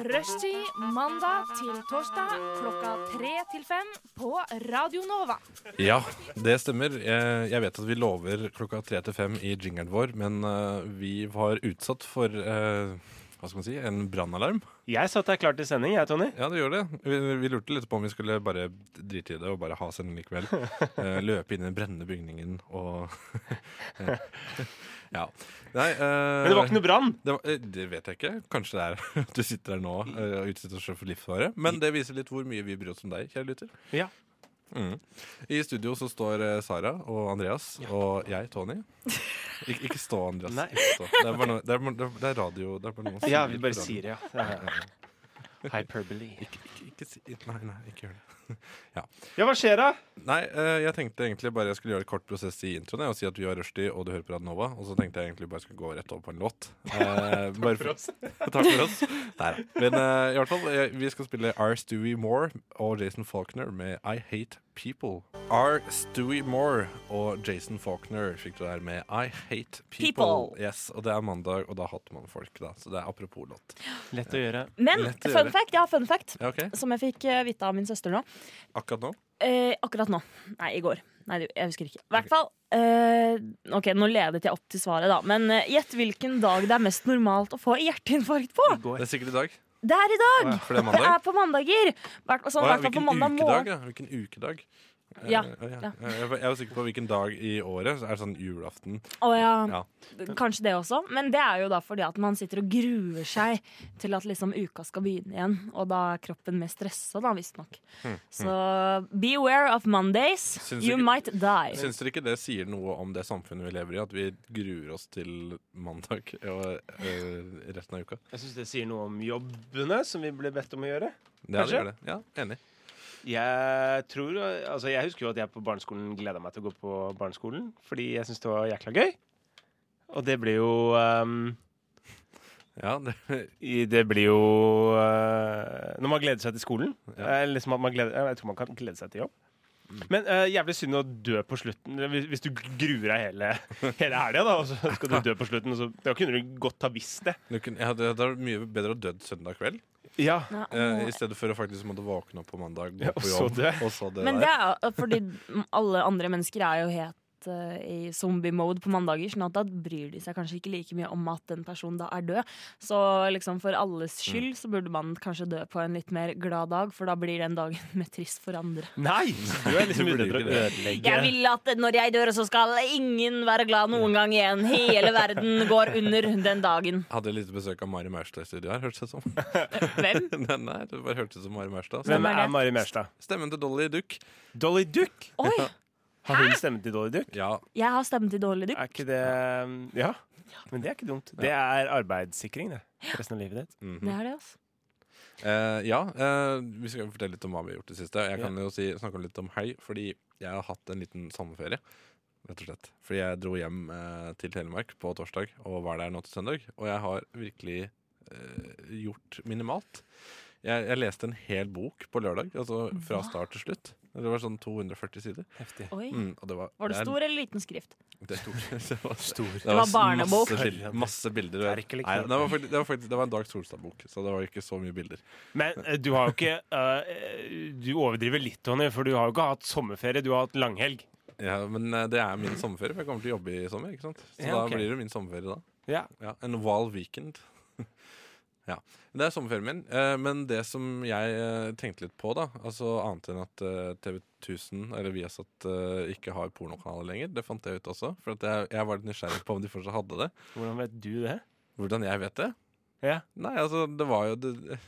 Rushtid mandag til torsdag klokka tre til fem på Radio Nova. Ja, det stemmer. Jeg, vet at vi lover klokka tre til fem i jingeren vår, men eh, vi var utsatt for eh, hva skal man si, en brannalarm. Jeg satt der klar til sending, jeg, Tony. Ja, det gjør det. Vi, vi lurte litt på om vi skulle bare drite i det og bare ha sending likevel. Eh, løpe inn i den brennende bygningen og Ja. Nei uh, Men det var ikke noe brann. det, eh, det vet jeg ikke. Kanskje det er at du sitter her nå uh, og utsetter oss for livsfare. Men det viser litt hvor mye vi bryr oss om deg, kjære lytter. Ja. Mm. I studio så står eh, Sara og Andreas og jeg, Tony. Ik ikke stå, Andreas. Nei. Stå. Det, er noe, det, er, det er radio. Det er Ja, vi bare sier det, ja. Hyperbole. Ikke, ikke, ikke Nei, nei, ikke gjør det. Ja, hva skjer da? Nei, eh, jeg tenkte egentlig bare jeg skulle gjøre et kort prosess i introen og si at vi var Rushdie og du hører på Radnova. Og så tenkte jeg egentlig bare skulle gå rett over på en låt. Eh, bare for oss. Takk for oss. Nei. Men eh, i hvert fall, eh, vi skal spille R. Stewie Moore og Jason Faulkner med I Hate People. R. Stewie Moore og Jason Faulkner fikk du der med I Hate People. People. Yes, Og det er mandag, og da hater man folk, da. Så det er apropos låt. Lett å gjøre. Men Lett å fun gjøre. fact, ja, fun fact, Ja, OK? som jeg fikk eh, vite av min søster nå. Akkurat nå? Eh, akkurat nå. Nei, i går. Nei, det- jeg husker ikke. I hvert fall. eh, ok, nå ledet jeg opp til svaret, da. Men eh, gjett hvilken dag det er mest normalt å få hjerteinfarkt på. I går. Det er sikkert i dag. Det er i dag! For det er Det er på mandager. Hvert, sånn, Å, ja, hvilken mandag ukedag, ja? Hvilken ukedag? Eh, Ja, ja. ja. Jeg, var- sikker på hvilken dag i året. Så er det sånn julaften. Å ja. Ja. Kanskje det også. Men det er jo da fordi at man sitter og gruer seg til at liksom uka skal begynne igjen. Og da er kroppen mer stressa, da, visstnok. Så beware of Mondays. Hmm, Syns You ikke- might die. Syns dere ikke det sier noe om det samfunnet vi lever i? At vi gruer oss til mandag og eh, resten av uka? Jeg syns det sier noe om jobbene som vi ble bedt om å gjøre. Det, ja, det gjør det. Ja, enig. Jeg tror, altså jeg husker jo at jeg på barneskolen gleda meg til å gå på barneskolen fordi jeg syntes det var jækla gøy. Og det blir jo um, Ja, det, Det blir jo uh, Når man gleder seg til skolen. Ja. eh, liksom gleder, jeg tror man kan glede seg til jobb. Men uh, jævlig synd å dø på slutten. Hvis, hvis du gruer deg hele, hele helga, da, og så skal du dø på slutten. Så, da kunne du godt ha visst det. kunne, ja, det, det er mye bedre å dø søndag kveld Ja, eh, i stedet for å faktisk måtte våkne opp på mandag, gå Ja, og på så jobb, og så det Men der. det er fordi alle andre mennesker er jo helt eh, i zombie-mode på mandager, sånn at da bryr de seg kanskje ikke like mye om at den personen da er død. Så liksom for alles Mm. skyld så burde man kanskje dø på en litt mer glad dag, for da blir den dagen mer trist for andre. Nei! Du er liksom ute etter å ødelegge Jeg vil at når jeg dør, så skal ingen være glad noen gang igjen. Hele verden går under den dagen. Hadde litt besøk av Mari Maurstad i studio her, hørtes det som. Hvem? Nei, nei, det bare hørtes ut som Mari Maurstad. Hvem er det? er Mari Maurstad? Stemmen til Dolly Duck. Dolly Duck? Oi, Har hun stemt i Dårlig dukk? Ja, jeg har stemt i dårlig dykk. Er ikke det Ja, men det er ikke dumt. Det er arbeidssikring, det. For resten av livet ditt. mhm. Det er det, altså. Uh, ja, uh, vi skal fortelle litt om hva vi har gjort det siste. Jeg kan kan jo si, snakke litt om helg, fordi jeg har hatt en liten sommerferie. Rett og slett. Fordi jeg dro hjem uh, til Telemark på torsdag og var der nå til søndag. Og jeg har virkelig gjort minimalt. Jeg, jeg leste en hel bok på lørdag, altså fra Hva? start til slutt. Det var sånn 240 sider. Heftig. Oi. Mm, og det var, Var det er- stor eller liten skrift? Det, det var Stor. Det var barnebok. Masse, bilder, masse bilder. Nei, det, var faktisk, det, var faktisk, det var en Dag Solstad-bok, så det var ikke så mye bilder. Men eh, du har jo ikke uh, Du overdriver litt, Tony, for du har jo ikke hatt sommerferie, du har hatt langhelg. Ja, Men eh, det er min sommerferie, for jeg kommer til å jobbe i sommer. ikke sant? Så Ja, da blir det min sommerferie da. Ja. Ja, En wall weekend. Ja. Det er sommerferien min. Eh, men det som jeg eh, tenkte litt på, da, altså annet enn at eh, TV 1000 eller Viasat ikke har pornokanaler lenger, det fant jeg ut også. For at jeg, jeg var litt nysgjerrig på om de fortsatt hadde det. Hvordan vet du det? Hvordan jeg vet det? Ja. Nei, altså, det var jo det,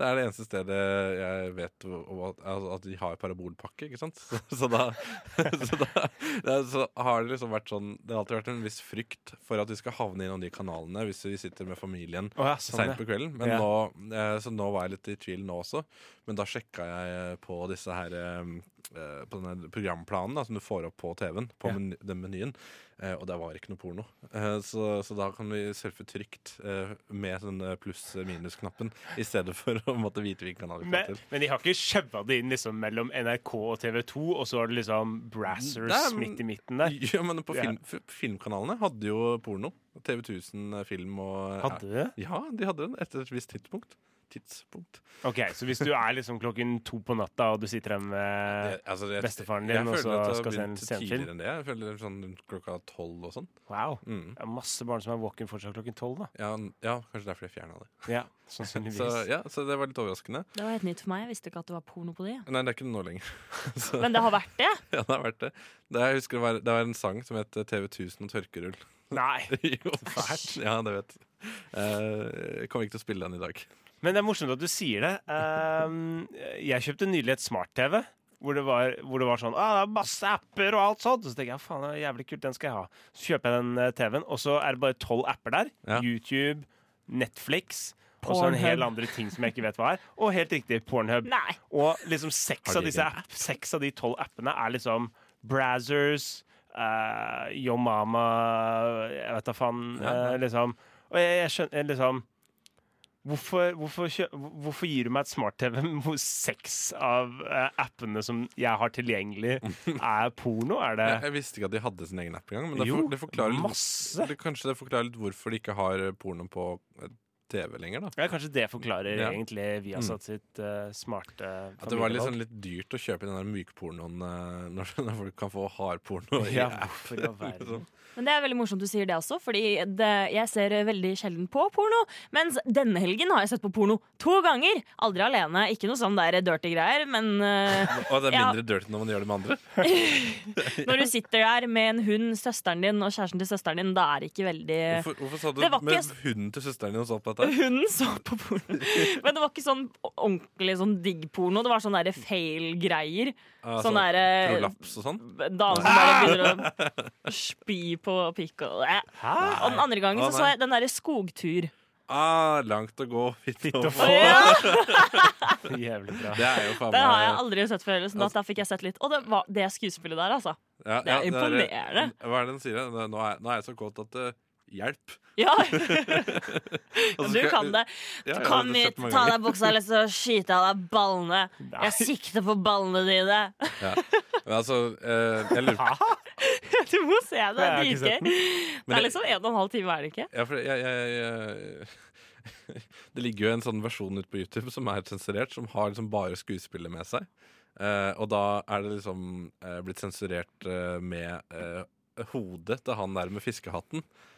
det er det eneste stedet jeg vet at, altså, at de har parabolpakke, ikke sant? Så, da, så da så har det liksom vært sånn Det har alltid vært en viss frykt for at vi skal havne innom de kanalene hvis vi sitter med familien oh, ja, sånn, seint på kvelden. Men Ja. nå, eh, så nå var jeg litt i tvil nå også. Men da sjekka jeg på disse her eh, på denne programplanen da, som du får opp på TV-en, på Ja. meny, den menyen. Eh, og der var ikke noe porno. Eh, så, så da kan vi surfe trygt eh, med sånn eh, pluss-minus-knappen, i stedet for å måtte vite hvilken kanal vi får til. men de har ikke skjøva det inn liksom mellom NRK og TV2, og så har det liksom Brassers er, midt i midten der. Ja, men på film, filmkanalene hadde jo porno. TV 1000 film og Hadde de det? Ja, de hadde den etter et visst tidspunkt. Tidspunkt. OK, så hvis du er liksom klokken to på natta, og du sitter hjemme med Det- altså, det, bestefaren din, og så skal se en senfilm. enn det. Jeg føler det er sånn klokka tolv og sånn. Wow. Mm. Det er masse barn som er våken fortsatt klokken tolv, da. Ja, ja, kanskje derfor jeg fjerna det. Ja, sannsynligvis. Så, ja, så det var litt overraskende. Det var helt nytt for meg. Jeg visste ikke at det var porno på de. Nei, det er ikke det nå lenger. så, Men det har vært det. ja, det har vært det. det jeg husker det var, det var en sang som het TV 1000 og tørkerull. Nei. jo, fælt. Ja, det vet jeg. kommer ikke til å spille den i dag. Men det er morsomt at du sier det. Ehm, jeg kjøpte nylig et smart-TV. Hvor det, var, hvor det var sånn ah, det er masse apper og alt sånt. Så tenker jeg faen, det er jævlig kult, den skal jeg ha. Så kjøper jeg den eh, TV-en, og så er det bare tolv apper der. Ja. YouTube, Netflix og så en hel andre ting som jeg ikke vet hva er. Og helt riktig, Pornhub. Nei. Og liksom seks av, disse seks av de tolv appene er liksom Brazzers, uh, Yo Mama Jeg vet da faen. Eh, liksom. Og jeg, jeg skjønner liksom Hvorfor, hvorfor, hvorfor gir du meg et smart-TV hvor seks av eh, appene som jeg har tilgjengelig, er porno? Er det Jeg, jeg visste ikke at de hadde sin egen app engang. Men det, Jo, for, det forklarer litt, masse. det, kanskje det forklarer litt hvorfor de ikke har porno på eh, TV lenger. da ja, Kanskje det forklarer Ja. egentlig Viasat sitt uh, smarte At det var litt, sånn litt dyrt å kjøpe den der mykpornoen uh, når, når folk kan få hardporno. i Ja, app. Men det er veldig morsomt du sier det også, fordi det, jeg ser veldig sjelden på porno. Mens denne helgen har jeg sett på porno to ganger. Aldri alene. Ikke noe sånn der dirty greier, men uh, Og det er Ja. mindre dirty når man gjør det med andre. når du sitter der med en hund, søsteren din og kjæresten til søsteren din, da er det ikke veldig Hvorfor, hvorfor sa du Det var ikke med hunden til søsteren din og så på dette? Hunden så på porno. Men det var ikke sånn ordentlig sånn digg-porno. Det var sånn derre fail-greier. Ah, Sånn derre Prolaps og sånn? Dame som bare begynner å spy på pikk og Og den andre gangen så så jeg den derre skogtur. Ah, langt å gå, fitte Fitte å få. Ja, Jævlig bra. Det er jo faen har jeg aldri sett før. Liksom, da, da fikk jeg sett litt. Og det, var, det skuespillet der, altså. ja, det er ja, imponerende. Hva er det den sier? Nå er, nå er jeg så kåt at det Hjelp. Ja, Og du kan det. Ja, har Kom sett ta av deg buksa, eller så skyte av deg ballene. Jeg sikter på ballene dine. Ja. Men altså, eh, jeg lurer Du må se det. Det er ikke. Det er liksom en og en halv time, er det ikke? ja, for jeg, jeg, jeg, Det ligger jo en sånn versjon ute på YouTube som er sensurert, som har liksom bare skuespillet med seg. Eh, og da er det liksom eh, blitt sensurert eh, med eh, hodet til han der med fiskehatten.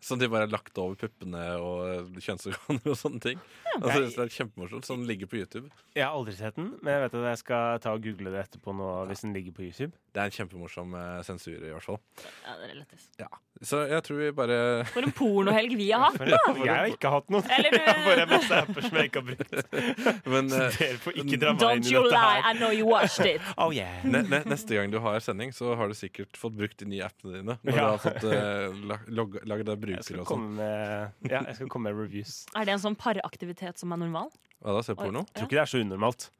Som de bare har lagt over puppene og kjønnsorganer og sånne ting. Altså, det er kjempemorsomt. Så den ligger på YouTube. Jeg har aldri sett den, men jeg vet at jeg skal ta og google det etterpå nå hvis den ligger på YouTube. Det er en kjempemorsom eh, sensur, i hvert fall. Ja, det er lettest. Så jeg tror vi bare For en pornohelg vi har hatt. For jeg har ikke hatt noen. Eller Jeg har bare masse apper som jeg ikke har brukt. Men så Dere får ikke dra meg inn Don't i you dette lie, her. I know you watched it. Oh yeah. ne ne neste gang du har sending, så har du sikkert fått brukt de nye appene dine. Når Ja. du har fått uh, laget deg bruker skal og sånn. komme med, ja, jeg skal komme med reviews. Er det en sånn paraktivitet som er normal? Hva da, se porno? Jeg tror ikke det er så unormalt.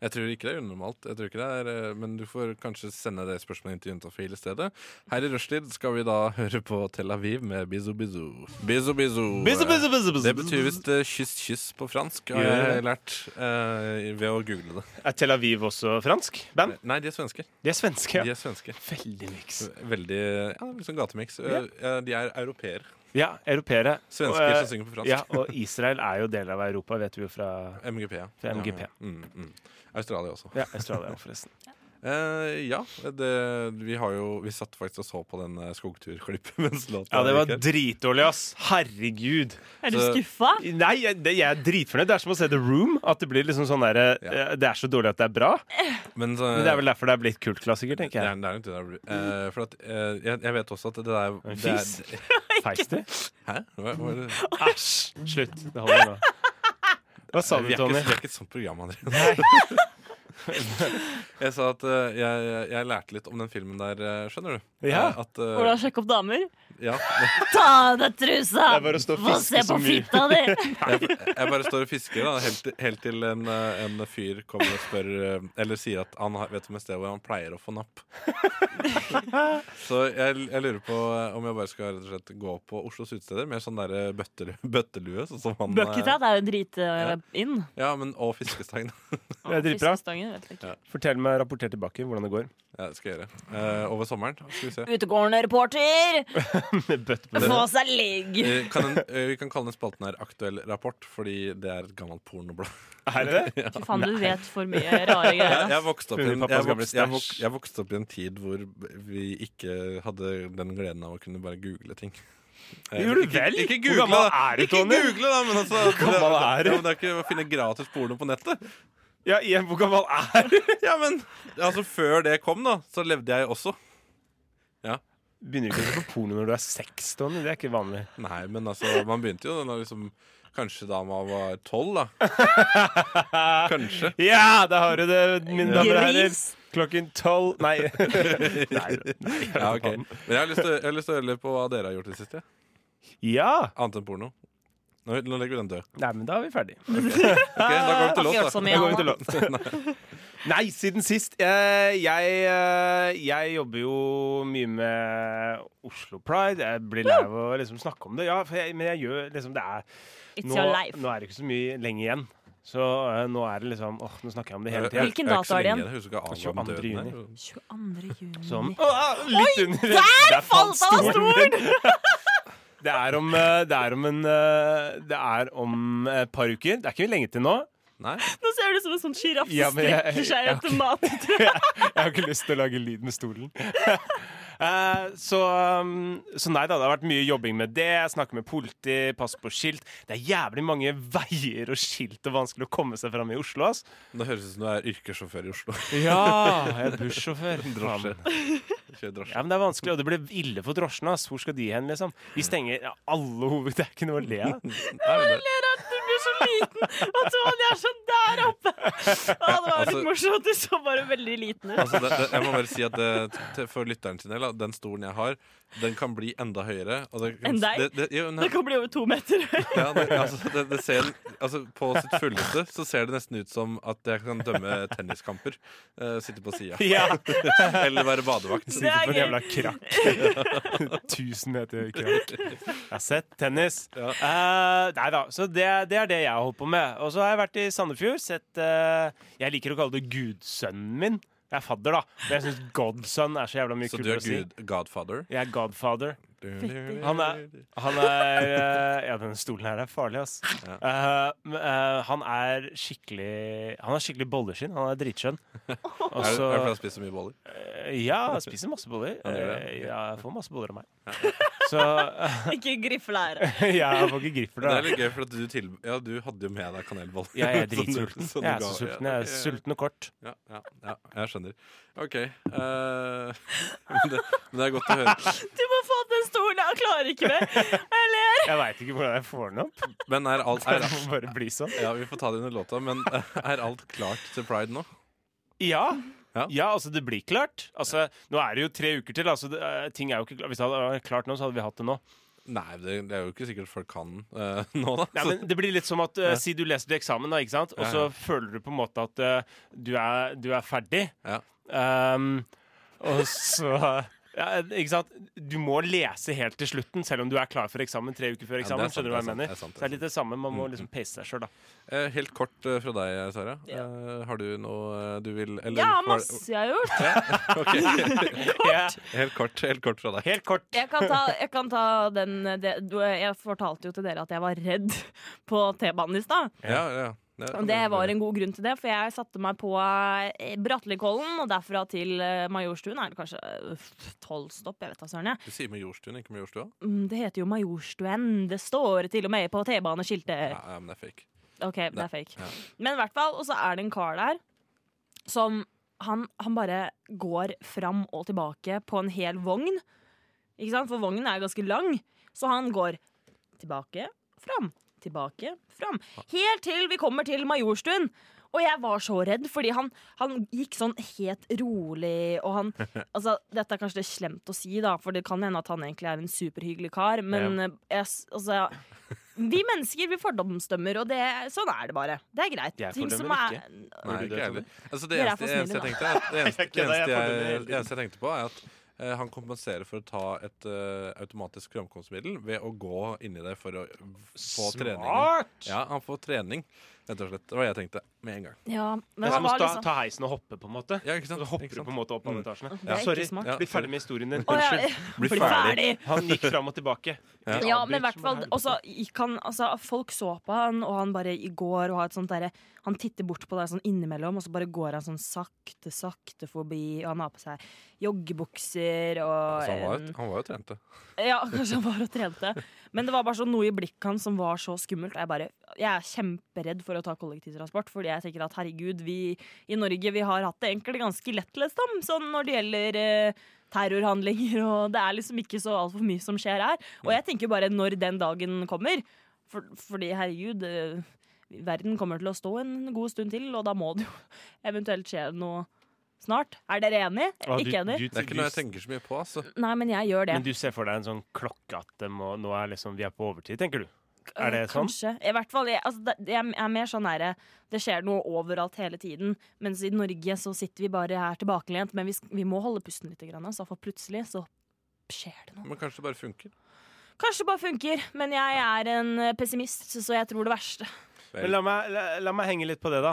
Jeg tror ikke det er unormalt, jeg tror ikke det er, eh, men du får kanskje sende det spørsmålet inn til Juntafil i stedet. Her i rushtid skal vi da høre på Tel Aviv med Bizo Bizo. Bizo Bizo. Bizzo, bizzo, bizzo, bizzo. Det betyr visst eh, kyss kyss på fransk, har jeg lært uh, ved å google det. Er Tel Aviv også fransk band? Nei, de er svenske. De er svenske, De er svenske. Veldig miks. Veldig ja, liksom gatemiks. Eh, ja, de er europeere. Ja, europeere. Svensker Og, eh, som synger på fransk. Ja, og Israel er jo del av Europa, vet vi jo fra MGP, ja. Fra MGP. Ja, ja. Mm, mm. Australia også. ja, Australia, forresten. Uh, ja, det, vi har jo Vi satt faktisk og så på den eh, skogturklippet mens låta Ja, det var dritdårlig, ass. Herregud. Er du Så- skuffa? Nei, jeg, det, jeg er dritfornøyd. Det er som å se The Room. At det blir liksom sånn der, Ja. Det er så dårlig at det er bra. Men, så, Men det er vel derfor det er blitt kultklassiker, det tenker er, jeg. det er nok det det er. Uh, for at, uh, jeg, jeg vet også at det der En det er, Feisty? Hæ? Hva, hva er det? Æsj! Slutt. Det holder nå. Hva sa du, vi, er Tony? ikke, vi er ikke et sånt program, André. Jeg sa at uh, jeg, jeg lærte litt om den filmen der, eh, skjønner du. Ja. Eh, At, uh, Hvordan sjekke opp damer? ja. Ta av deg trusa! Få se på fitta di! Jeg, jeg bare står og fisker da, helt, til- helt til en, en fyr kommer og spør Eller sier at han vet om et sted hvor han pleier å få napp. Så jeg, jeg lurer på om jeg bare skal rett og slett gå på Oslos utesteder med sånn der bøttelue, bøttelue. Sånn som han, Buckethat er jo drit uh, inn. Ja, men og fiskestang. Det er dritbra. Vet jeg ikke. Fortell meg, rapporter tilbake hvordan det går. Ja, det skal jeg gjøre. Eh, over sommeren. Skal vi se. Utegående reporter! Med. Få seg ligg! Eh, Kan en, eh, vi kan kalle den spalten her Aktuell rapport, fordi det er et gammelt pornoblad. Er det det? Fy faen, du vet for mye rare Jeg, greier. jeg, vokste opp i en, jeg, vokste, jeg, vok, jeg vokste opp i en tid hvor vi ikke hadde den gleden av å kunne bare google ting. Eh, Gjorde du ikke, vel? Ikke Hvor google, gammel da! er du, Ikke Tony? google, da! Men altså, Hvor gammel det, er du? Men det er ikke å finne gratis porno på nettet. Ja, igjen, hvor gammel er? Ja, men altså, før det kom, da, så levde jeg også. Ja. Begynner ikke å se på porno når du er seks, Tony. Det er ikke vanlig. Nei, men altså, man begynte jo da liksom Kanskje da man var tolv, da. Kanskje. Ja, der har du det, mine damer og herrer. Klokken tolv Nei. nei, nei Ja, okay. Men jeg har lyst til, jeg har lyst til å høre litt på hva dere har gjort i det siste. Ja! Annet enn porno. Nå, nå legger vi den død. Nei, men da er vi ferdig. Ok, Da går vi til låt, da. Da går vi til låt. Nei, siden sist. Eh, jeg, eh, jeg jobber jo mye med Oslo Pride. Jeg blir lei av å liksom snakke om det. Ja, for jeg, men jeg gjør liksom Det er nå, nå er det ikke så mye lenge igjen. Så uh, nå er det liksom Åh, nå snakker jeg om det hele tida. Hvilken dato er det igjen? Jeg husker ikke av 22. juni. 22. juni. Som Åh, Litt under Der Falt av stolen! Det er om, eh, det er om en eh, Det er om et par uker. Det er ikke lenge til nå. Nei? Nå ser du ut som en sånn sjiraff Ja, som strekker seg jeg- etter mat. Jeg har ikke lyst til å lage lyd med stolen. Uh, så, um, så nei da, det har vært mye jobbing med det. Jeg snakker med politi, passe på skilt. Det er jævlig mange veier og skilt og vanskelig å komme seg fram i Oslo. ass. Det høres ut som du er yrkessjåfør i Oslo. Ja, jeg er bussjåfør. Drosje. Faen. Drosje. Ja, men Det er vanskelig, og det blir ille for drosjene. ass. Hvor skal de hen, liksom? Vi stenger alle hoved... Det er ikke noe å le av. Men det, Du blir så liten, og Tony er sånn der oppe. Å, det var litt Altså- morsomt. Du så bare veldig liten ut. altså, det, det, jeg må bare si at det, til, for lytteren sin del, den stolen jeg har, den kan bli enda høyere. Og det, kan- Enn deg? Det, det, jo, Det kan bli over to meter. ja, altså, det, det ser, altså, på sitt fulleste så ser det nesten ut som at jeg kan dømme tenniskamper. Uh, sitte på sida. Ja, Eller være badevakt. Sitte på en jævla krakk. Tusen meter krakk. Jeg har sett tennis. Ja. Uh, nei da, så det, det er det jeg har holdt på med. Og så har jeg vært i Sandefjord. Sett uh, Jeg liker å kalle det gudsønnen min. Jeg er fadder, da. Men jeg syns godson er så jævla mye kult å si. Så du er si. godfather? Jeg er godfather. Han er, han er eh, Ja, denne stolen her er farlig, ass. Ja. Uh, men, eh, han er skikkelig Han har skikkelig bolleskinn. Han er dritskjønn. Er, det- fordi han spiser så mye boller? Uh, Ja, jeg spiser masse boller. Han gjør det? Ja, jeg får masse boller av meg. Så Ikke her ja, jeg får ikke griffer, Det er litt gøy, for at du, til, ja, du hadde jo med deg kanelboller. Ja, jeg er Som du- dritsulten. som du Jeg er så sulten. Jeg er sulten og kort. Ja, ja, ja, jeg skjønner. OK. Uh, men, det, men det er godt å høre. Du må få opp den stolen. Jeg klarer ikke det. Jeg ler. Jeg veit ikke hvordan jeg får den opp. Men er alt, er, må bare bli sånn. ja, Vi får ta det under låta, men eh, er alt klart til pride nå? Ja. Ja. Ja, altså det blir klart. Altså, Nå er det jo tre uker til. Altså, det, eh, ting er jo ikke klart. Hvis det hadde vært klart nå, så hadde vi hatt det nå. Nei, det, det er jo ikke sikkert folk kan uh, nå, da. Nei, men Det blir litt som at eh, Si du leser til eksamen, da, ikke sant? og Ja, så føler du på en måte at uh, du, er, du er ferdig. Ja. Um, og så ja, ikke sant? Du må lese helt til slutten, selv om du er klar for eksamen tre uker før Ja, eksamen. sant, skjønner du hva jeg det er sant, det er sant, det er litt det samme. Man må Mm, liksom pace seg sjøl, da. Eh, helt kort eh, fra deg, Sara. Ja. Eh, har du noe du vil eller, Ja, masse jeg har gjort. Ja, Helt kort, helt kort fra deg. helt kort. Jeg kan ta, jeg kan ta den det, Jeg fortalte jo til dere at jeg var redd på T-banen i stad. Ja, ja, ja. Og det var en god grunn til det, for jeg satte meg på Bratlikollen Brattelikollen, og derfra til eh, Majorstuen er det kanskje tolv stopp. Jeg vet da søren. Du sier Majorstuen, ikke Majorstua? Mm, Det heter jo Majorstuen. Det står til og med på T-baneskiltet. Ja, ja, men det er fake. OK, det er fake. Ja. Men i hvert fall, og så er det en kar der som han, han bare går fram og tilbake på en hel vogn. Ikke sant? For vognen er ganske lang, så han går tilbake, fram, tilbake, fram. Helt til vi kommer til Majorstuen. Og jeg var så redd, fordi han, han gikk sånn helt rolig, og han Altså, dette er kanskje det slemt å si, da, for det kan hende at han egentlig er en superhyggelig kar, men ja. jeg, altså Vi mennesker vi fordomsdømmer, og det, sånn er det bare. Det er greit. Jeg Ting som fordømmer er Nei, du ikke det, jeg heller. Altså, det, er eneste, det eneste jeg tenkte, er, det eneste, Jeg det eneste, jeg, det eneste jeg tenkte på, er at eh, han kompenserer for å ta et uh, automatisk framkomstmiddel ved å gå inni det for å få trening. Smart! Ja, han får trening, rett og slett. Det var det jeg tenkte med en gang. Ja, Det er som å var liksom ta heisen og hoppe, på en måte. Ja, ikke sant? Så hopper Ikke du på en måte opp alle Mm. etasjene. Det er Sorry. Ja, bli ferdig med historien din. Ja, Unnskyld. Bli bli ferdig. ferdig. Han gikk fram og tilbake. Ja. Ja, men i hvert fall også, gikk han, altså, Folk så på han, og han bare går og har et sånt derre Han titter bort på deg sånn innimellom, og så bare går han sånn sakte, sakte forbi. Og han har på seg joggebukser og altså, han var, jo- han var jo trente. Ja, kanskje han var og trente. Men det var bare sånn noe i blikket hans som var så skummelt. Jeg, bare, jeg er kjemperedd for å ta kollektivtransport, fordi jeg tenker at herregud, vi i Norge vi har hatt det egentlig ganske lett, liksom, sånn når det gjelder eh, terrorhandlinger, og det er liksom ikke så altfor mye som skjer her. Og jeg tenker bare når den dagen kommer, for, fordi herregud eh, Verden kommer til å stå en god stund til, og da må det jo eventuelt skje noe snart. Er dere enige? Ah, du- ikke enig? du- Det er ikke noe jeg tenker så mye på. Altså. Nei, men jeg gjør det. Men du ser for deg en sånn klokke at det må, nå er liksom, vi er på overtid, tenker du? Er det Eh, sånn? Kanskje. I hvert fall, jeg, altså, det, jeg er mer sånn her Det skjer noe overalt hele tiden. Mens i Norge så sitter vi bare her tilbakelent. Men vi, vi må holde pusten litt. så altså, for plutselig så skjer det noe. Men kanskje det bare funker. Kanskje det bare funker, men jeg er en pessimist, så jeg tror det verste. Men la meg, la, la meg henge litt på det, da.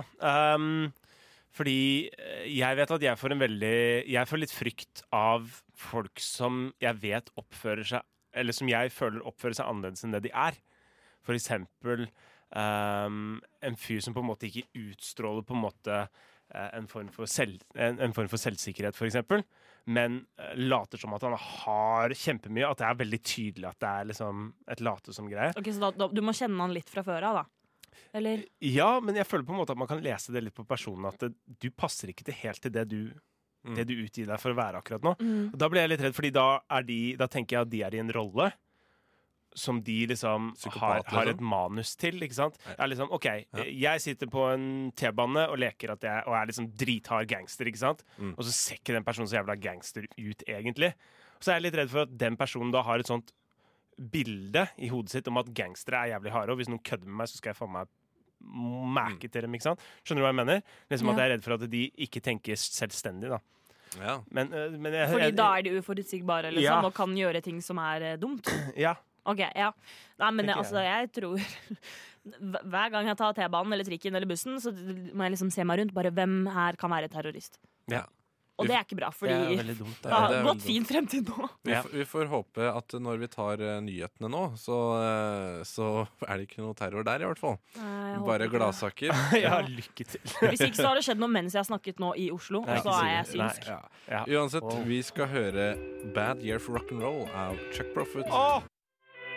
Um, fordi eh, jeg vet at jeg får en veldig Jeg får litt frykt av folk som jeg vet oppfører seg Eller som jeg føler oppfører seg annerledes enn det de er. For eksempel um, en fyr som på en måte ikke utstråler på en måte eh, en form for, selv, en, en form for selvsikkerhet, eksempel. Men eh, later som at han har kjempemye. At det er veldig tydelig at det er liksom et late som-greie. Ok, så da, da, Du må kjenne han litt fra før av, da. Eller Ja, men jeg føler på en måte at man kan lese det litt på personen. At det, du passer ikke til helt til det du, Mm. det du utgir deg for å være akkurat nå. mm, Og Da blir jeg litt redd, Fordi da, er de, da tenker jeg at de er i en rolle som de liksom har, har et liksom? manus til. ikke sant? Jeg er liksom, OK, jeg sitter på en T-bane og leker at jeg og er liksom drithard gangster, ikke sant? Mm. Og så ser ikke den personen så jævla gangster ut, egentlig. Så er jeg litt redd for at den personen da har et sånt bilde i hodet sitt om at gangstere er jævlig harde, og hvis noen kødder med meg, så skal jeg faen meg mæke til dem. ikke sant? Skjønner du hva jeg mener? Liksom at Jeg er redd for at de ikke tenker selvstendig. da. ja. Men, øh, men jeg, fordi jeg, da er de uforutsigbare liksom, Ja. og kan gjøre ting som er eh, dumt. Ja. Ok, ja. Nei, men jeg. altså, jeg tror hver gang jeg tar T-banen eller trikken eller bussen, så må jeg liksom se meg rundt. Bare hvem her kan være terrorist? Ja. Og det er ikke bra, fordi det er dumt. det. Har det er gått fint frem til nå. Vi, f- vi får håpe at når vi tar uh, nyhetene nå, så, uh, så er det ikke noe terror der, i hvert fall. Nei, Bare gladsaker. ja, lykke til. Hvis ikke så har det skjedd noe mens jeg har snakket nå i Oslo, Nei, og så er jeg synsk. Ja. Ja. Uansett, oh. vi skal høre Bad Year for Rock'n'Roll av Chuck Profit. Åh!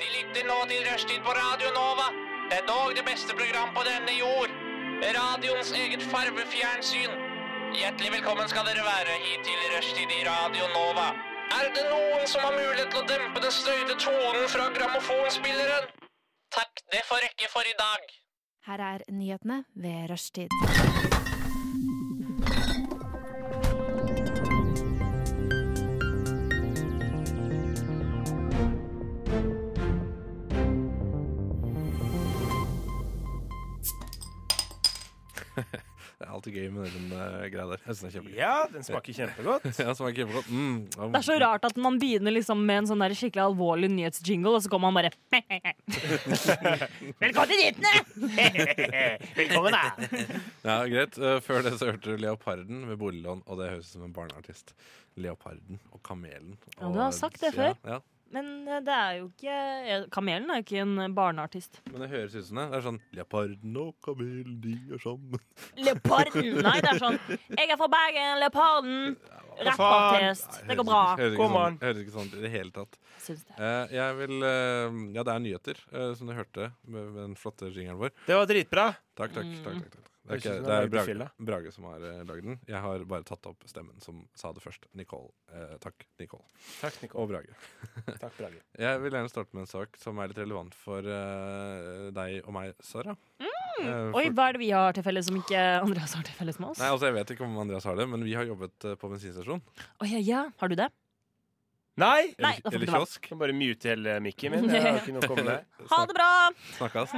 De lytter nå til Rushtid på Radio Nova. Det er dog det beste program på denne jord. Radioens eget farvefjernsyn. Hjertelig velkommen skal dere være hit til Rushtid i Radio Nova. Er det noen som har mulighet til å dempe den støyte tonen fra grammofonspilleren? Takk, det får rekke for i dag. Her er nyhetene ved rushtid. Det er alltid gøy med den uh, greia der. Jeg synes det er kjempegøy. Ja, den smaker kjempegodt. Ja, smaker kjempegodt. Mm. Det er så rart at man begynner liksom med en sånn der skikkelig alvorlig nyhetsjingle, og så kommer man bare Velkommen til nyhetene! Velkommen, da. Ja, greit. Eh, før det så hørte du Leoparden med boliglån, og det høres ut som en barneartist. Leoparden og Kamelen. Ja, du har sagt det ja, før. Ja, Men eh, det er jo ikke eh, Kamelen er jo ikke en barneartist. men det høres ut som det. Det er sånn Leoparden og Kamelen, de er sammen. Leoparden! Nei, det er sånn Jeg er fra Bergen, Leoparden! Rappartist. Det går bra. Høres ikke, Kom sånn, an. høres ikke sånn ut i det hele tatt. Syns det. Eh, jeg vil eh, Ja, det er nyheter, eh, som du hørte med, med den flotte jingeren vår. Det var dritbra. Takk, takk. Mm. takk, takk, takk. Det er, ikke, det er Brage. Brage som har uh, lagd den. Jeg har bare tatt opp stemmen som sa det først. Nicole. Eh, takk, Nicole. Takk, Nicole. Og Brage. Takk, Brage. Jeg vil gjerne starte med en sak som er litt relevant for eh, deg og meg, Sara. Eh, Oi, hva er det vi har til felles som ikke Andreas har til felles med oss? Nei, altså Jeg vet ikke om Andreas har det, men vi har jobbet eh, på bensinstasjon. Oh, ja, ja, har du det? Nei! Nei, Eller, eller kiosk. Kan bare mute hele mikken min. Jeg har ikke noe å komme med. Ha det bra! Snakkes.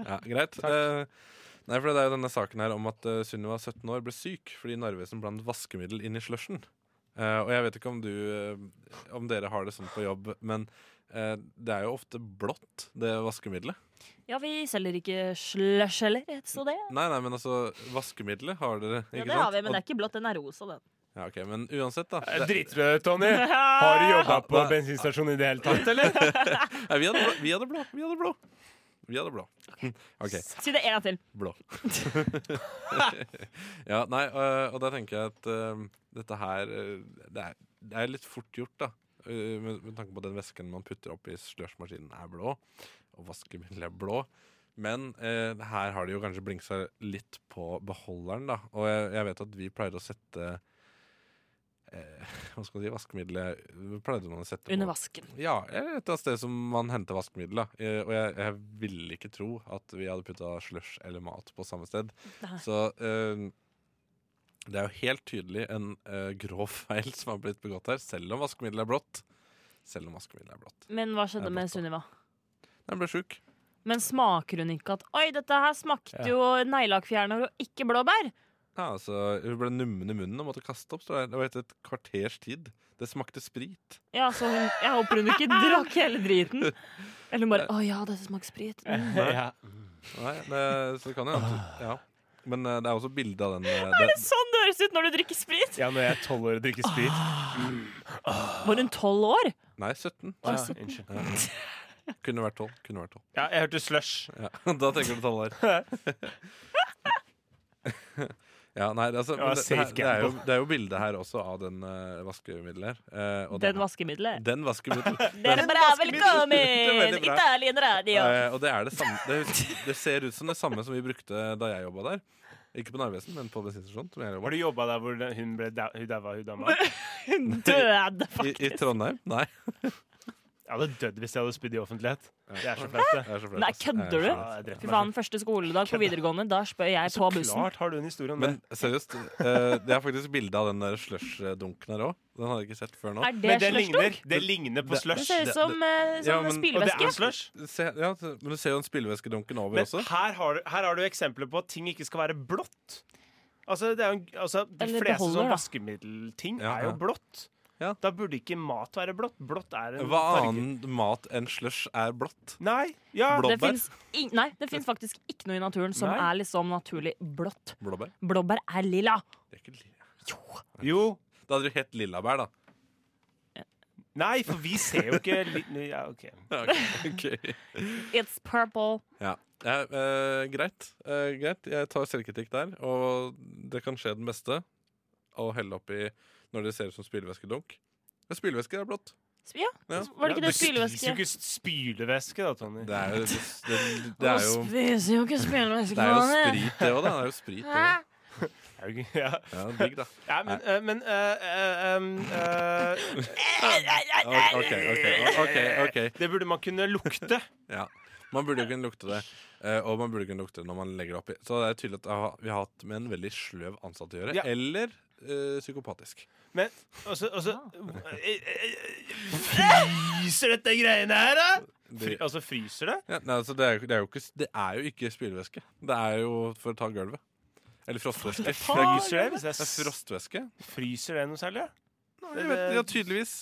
Ja, greit. Eh, nei, for Det er jo denne saken her om at uh, Sunniva 17 år ble syk fordi Narvesen blandet vaskemiddel inn i slushen. Uh, og jeg vet ikke om du uh, Om dere har det sånn på jobb, men uh, det er jo ofte blått, det vaskemiddelet. Ja, vi selger ikke slush heller, så det Nei, nei, men altså, vaskemiddelet har dere, Ja, det har vi, men det er ikke blått, den er rosa, den. Ja, ok, Men uansett, da. Eh, Det, Dritbra, Tony. Har du jobba på bensinstasjon i det hele tatt, eller? nei, vi, hadde blå, vi hadde blå. Vi hadde blå. Vi hadde blå. Okay. Si det en gang til. Blå. ja, nei, og, og da tenker jeg at uh, dette her øh, det, er, det er litt fort gjort, da. Øh, med, med tanke på at den væsken man putter opp i slushmaskinen, er blå. Og vaskemiddelet er blå. Men uh, her har de jo kanskje blingsa litt på beholderen, da. Og jeg, jeg vet at vi pleier å sette eh, Hva skal man si? Vaskemiddelet pleide man å sette Under på- vasken. ja, et eller annet sted som man henter vaskemiddel. da. Eh, Og jeg, jeg ville ikke tro at vi hadde putta slush eller mat på samme sted. Nei. Så eh, det er jo helt tydelig en eh, grov feil som har blitt begått her, selv om vaskemiddelet er blått. Selv om vaskemiddelet er blått. Men hva skjedde med Sunniva? Den ble sjuk. Men smaker hun ikke at Oi, dette her smakte jo neglelakkfjerner og ikke blåbær? Ja, altså, Hun ble nummen i munnen og måtte kaste opp. det. Det var etter et kvarters tid. Det smakte sprit. Ja, så hun, Jeg håper hun ikke drakk hele driten. Eller hun bare Å ja, dette smaker sprit. Mm. Nei, Nei, det, så det kan jo ja. Men eh, det er også bilde av den. eh, Er det det, sånn det høres ut når du drikker sprit? ja, når jeg er tolv år og drikker sprit. Var hun tolv år? nei, 17. Ja, sytten. unnskyld. Ja. Kunne vært 12. Kunne vært 12. Ja, jeg hørte slush. Ja, da tenker du tolv år. ja, nei, altså, Ja, det, det, her- det, er jo, det er jo bilde her også av den uh, vaskemiddelet her. eh, og det- Den vaskemiddelet. Den vaskemiddelet. Dere er bra velkommen! Italien Radio. Uh, og det er det samme det, det ser ut som det samme som vi brukte da jeg jobba der. Ikke på Narvesen, men på bensinstasjonen. Har du jobba der hvor hun ble da, hun daua, hun dama? Hun døde, I, I faktisk. Trondheim? Nei. Jeg hadde dødd hvis jeg hadde spydd i offentlighet. Det er så flaut, Det er Nei, kødder er du? Ja, Fy faen, første skoledag på videregående, da spør jeg Så på bussen. Så klart har du en historie om det. Men seriøst, eh, det er faktisk bilde av den der slush-dunken her òg. Den hadde jeg ikke sett før nå. Er det Men det ligner, det ligner på slush. Det ser ut som, eh, Ja, men, men- Og det er slush. Se, ja, men du ser jo en spillvæskedunken over Men også. her har, du, her har du eksempler på at ting ikke skal være blått. Altså, det er jo, altså De Eller fleste sånne sånn vaskemiddelting Ja, er jo blått. Ja. Da burde ikke mat være blått. Blått er en Hva farge. annen mat enn slush er blått? Nei. Ja. Det Blåbær? nei, det fins faktisk ikke noe i naturen som Nei. er liksom naturlig blått. Blåbær? Blåbær er lilla. Det er ikke lilla. Jo. Da hadde du hett lillabær, da. Nei, for vi ser jo ikke li ja, OK. okay. It's purple. Ja. Ja, eh, greit. Eh, greit. Jeg tar selvkritikk der. Og det kan skje den beste å helle oppi når det ser ut som spylevæskedunk. Men spylevæske er blått. Ja, Ja. var det ikke Ja, det du spiser jo ikke spylevæske, da, Tony. Det er jo, det, det, det er jo, spiser jo ikke spylevæske. det er jo sprit, det òg, da. Det er jo sprit, det Ja, Ja, digg, da. ja men, uh, men eh, eh, um, uh, okay, okay, ok, ok Det burde man kunne lukte. Ja. Man burde jo kunne lukte det. eh, og man burde kunne lukte det når man legger det oppi. Så det er tydelig at vi har hatt med en veldig sløv ansatt å gjøre. Ja. Eller eh, psykopatisk. Men altså, også eh, eh, Fryser dette greiene her, da? Fry, altså, fryser det? ja, nei, altså, det, er, det, er jo ikke, det er jo ikke spylevæske. Det er jo for å ta gulvet. Eller frostvæske. Fryser det? Hvis det er frostvæske. fryser det noe særlig? Jeg vet, ja, tydeligvis.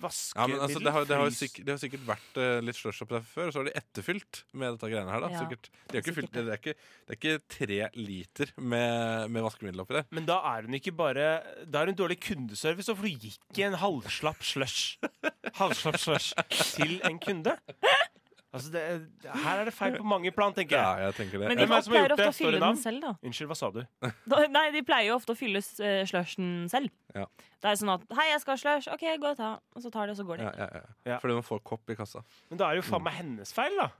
Vaskemiddel Ja, men altså, det, har, det, har sikkert, det har sikkert vært uh, litt slush opp der før, og så har de etterfylt med dette greiene her. da Ja, sikkert. De har ikke fylt, det, er ikke, det er ikke tre liter med, med vaskemiddel oppi der. Men da er hun ikke bare Da er hun dårlig kundeservice, for du gikk i en halvslapp slush Halvslapp slush til en kunde. Altså, det, er- her er det feil på mange plan, tenker jeg. Ja, jeg. tenker det. Men Hvem de er det som har pleier gjort ofte det? å Står det fylle navn? den selv, da. Unnskyld, hva sa du? da. Nei, de pleier jo ofte å fylle uh, slushen selv. Ja. Det er sånn at 'Hei, jeg skal ha slush.' OK, gå og ta. Og så tar de, og så går de. Ja, ja, ja. Ja. Fordi man får kopp i kassa. Men da er det jo faen meg hennes feil, da.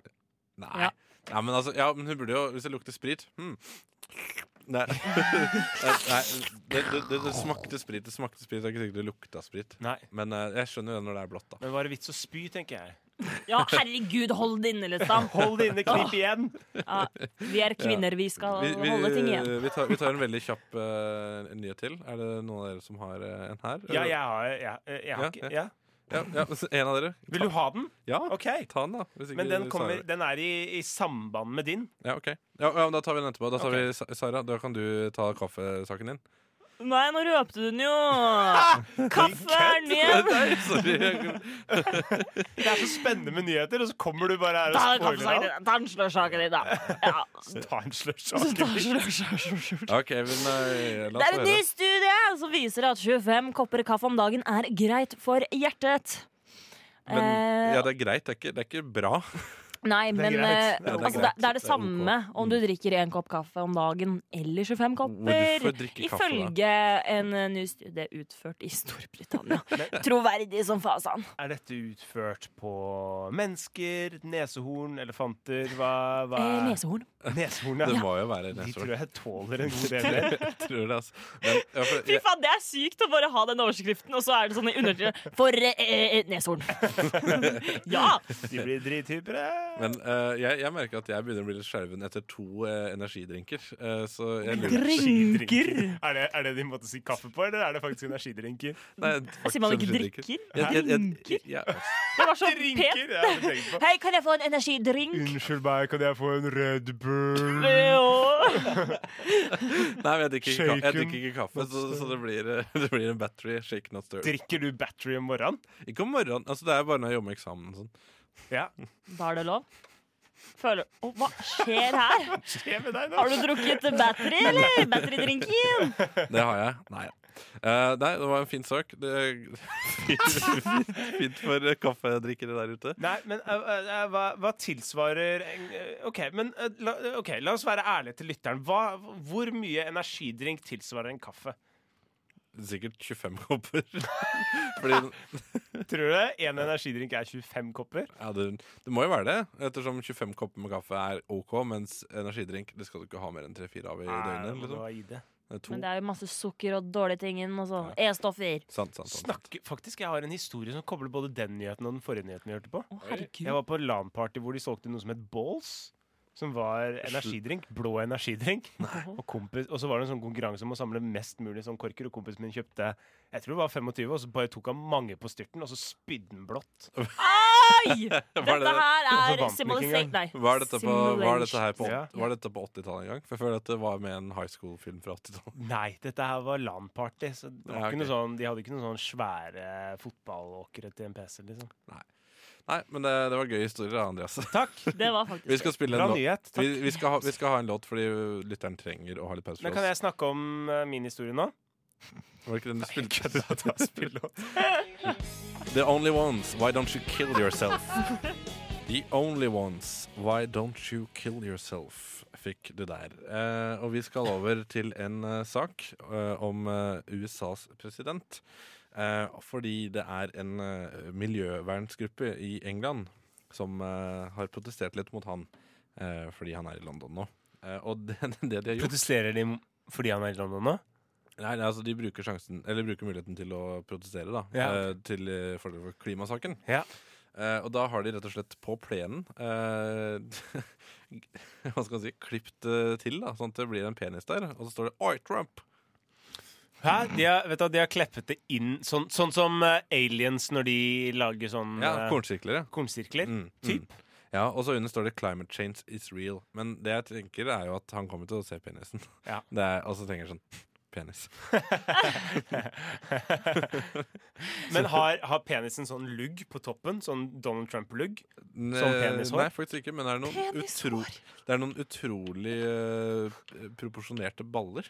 Nei. Ja. Ja, men altså, ja, men hun burde jo Hvis det lukter sprit hmm. Nei, Nei det, det, det, det smakte sprit. Det smakte sprit, det er ikke sikkert det lukta sprit. Nei. Men eh, jeg skjønner jo det når det er blått, da. Men var det vits å spy, tenker jeg. Ja, herregud, hold det inne, liksom. Hold det inne, klipp igjen! Ja, vi er kvinner, vi skal Vi, vi, holde ting igjen. vi, tar, vi tar en veldig kjapp uh, nyhet til. Er det noen av dere som har uh, en her? Ja, jeg har, ja, jeg har Ja, ikke ja. ja. Ja, ja, en av dere. Vil du ha den? Ja, okay. ta den, da. Hvis ikke Men den, kommer, den er i, i samband med din. Ja, ok. Ja, ja, men Da tar vi den etterpå. Da tar okay. vi Sara, da kan du ta kaffesaken din. Nei, nå røpte du den jo! Kaffe er ned! Det er så spennende med nyheter, og så kommer du bare her og spoiler alt. Ta en slørsaken din, da. Ja. Ta en slush. Ta slørsaken. OK, men eh, Det er en ny studie som viser at 25 kopper kaffe om dagen er greit for hjertet. Men, Eh, ja, det er greit. Det er ikke, det er ikke bra. Nei, Det er men det er altså, det, det er det Det er ok. samme om du drikker én kopp kaffe om dagen eller 25 kopper. Ifølge en eh, ny studie utført i Storbritannia. Troverdig som fasan. Er dette utført på mennesker, nesehorn, elefanter? Hva, hva? Eh, nesehorn. Nesehorn, Det ja. må jo være De tror jeg tåler en god del mer. Tror det, altså. Men, ja, for, Fy faen, det er sykt å bare ha den overskriften, og så er det sånn i undertiden For eh, eh, neshorn. ja! De blir drithypere. Men uh, jeg, jeg merker at jeg begynner å bli litt skjelven etter to uh, energidrinker. Uh, så jeg Drinker. Er det, er det de måtte si kaffe på, eller er det faktisk energidrinker? Nei, faktisk Sier man ikke drikker? Jeg- jeg- jeg- Drinker? ja, Det var så Drinker! pent. Hei, kan jeg få en energidrink? Unnskyld meg, kan jeg få en Red Bull? Nei, men jeg drikker ikke, ka- jeg drikker ikke kaffe, så, så det, blir, det blir en battery. Shake not stir. Drikker du battery om morgenen? Ikke om morgenen. Altså, det er bare når jeg jobber med eksamen. Sånn. Ja. Da er det lov. Føler oh, hva skjer her? Skjer med deg nå? Har du drukket battery, eller? Batterydrinken? Det har jeg. Nei. Eh, nei, det var en fin sak. Det, fint, fint for kaffedrikkere der ute. Nei, men uh, uh, hva, hva tilsvarer OK, men la, okay, la oss være ærlige til lytteren. Hva, hvor mye energidrink tilsvarer en kaffe? Sikkert 25 kopper. Fordi Tror du det? Én energidrink er 25 kopper? ja, det, det må jo være det, ettersom 25 kopper med kaffe er OK, mens energidrink det skal du ikke ha mer enn 3-4 av i Nei, døgnet. det Liksom. i det. Det er to. Men det er jo masse sukker og dårlige ting inn, og så E-stoffer. Sant, sant, sant, sant. Snakke, faktisk, Jeg har en historie som kobler både den nyheten og den forrige nyheten vi hørte på. Å, herregud. Jeg var på LAN-party hvor de solgte noe som het Balls. Som var energidrink. Blå energidrink. Og, kompis, og så var det en sånn konkurranse om å samle mest mulig sånn korker. Og kompisen min kjøpte jeg tror det var 25, og så bare tok han mange på styrten, og så spydde han blått. Oi! Dette her er simulation... Nei. Var dette, på, var dette her på, Ja. var dette på 80-tallet en gang? For jeg føler at det var med en high school-film fra 80-tallet. Nei, dette her var LAN-party. Så det var Ja, ikke noe sånn, de hadde ikke noen sånn svære fotballåkere til en PC. liksom Nei, men det, det var gøy historier, Andreas. Takk! Det var faktisk Vi skal spille Bra en låt. nyhet. Vi, Takk. vi, skal ha, vi skal ha en låt fordi lytteren trenger å ha litt pause Men fra kan oss. jeg snakke om eh, min historie nå? Var det ikke den du spilte? Ta spillåt. The Only Ones, Why Don't You Kill Yourself? The Only Ones, Why Don't You Kill Yourself? Fikk du der. Eh, og vi skal over til en eh, sak eh, om eh, USAs president. Eh, fordi det er en eh, miljøvernsgruppe i England som eh, har protestert litt mot han eh, fordi han er i London nå. Eh, og det, det de har gjort Protesterer de fordi han er i London nå? Nei, altså De bruker sjansen Eller bruker muligheten til å protestere da Ja, Til fordel for klimasaken. Ja. Eh, og da har de rett og slett på plenen eh, Hva skal man si klipt eh, til, da sånn at det blir en penis der. Og så står det 'Oi, Trump'. Hæ? De har, vet du, de har kleppet det inn sånn, sånn som eh, aliens når de lager sånn Ja, eh, Kornsirkler, ja. kornsirkler. Mm, Typ. mm. Ja, Og så under står det 'Climate change is real'. Men det jeg tenker, er jo at han kommer til å se penisen. Ja. Det er, og så tenker jeg sånn Penis. Men har, har penisen sånn lugg på toppen? Sånn Donald Trump-lugg? Som penishår? Nei, faktisk ikke. Men det er noen, utro, det er noen utrolig eh, proporsjonerte baller.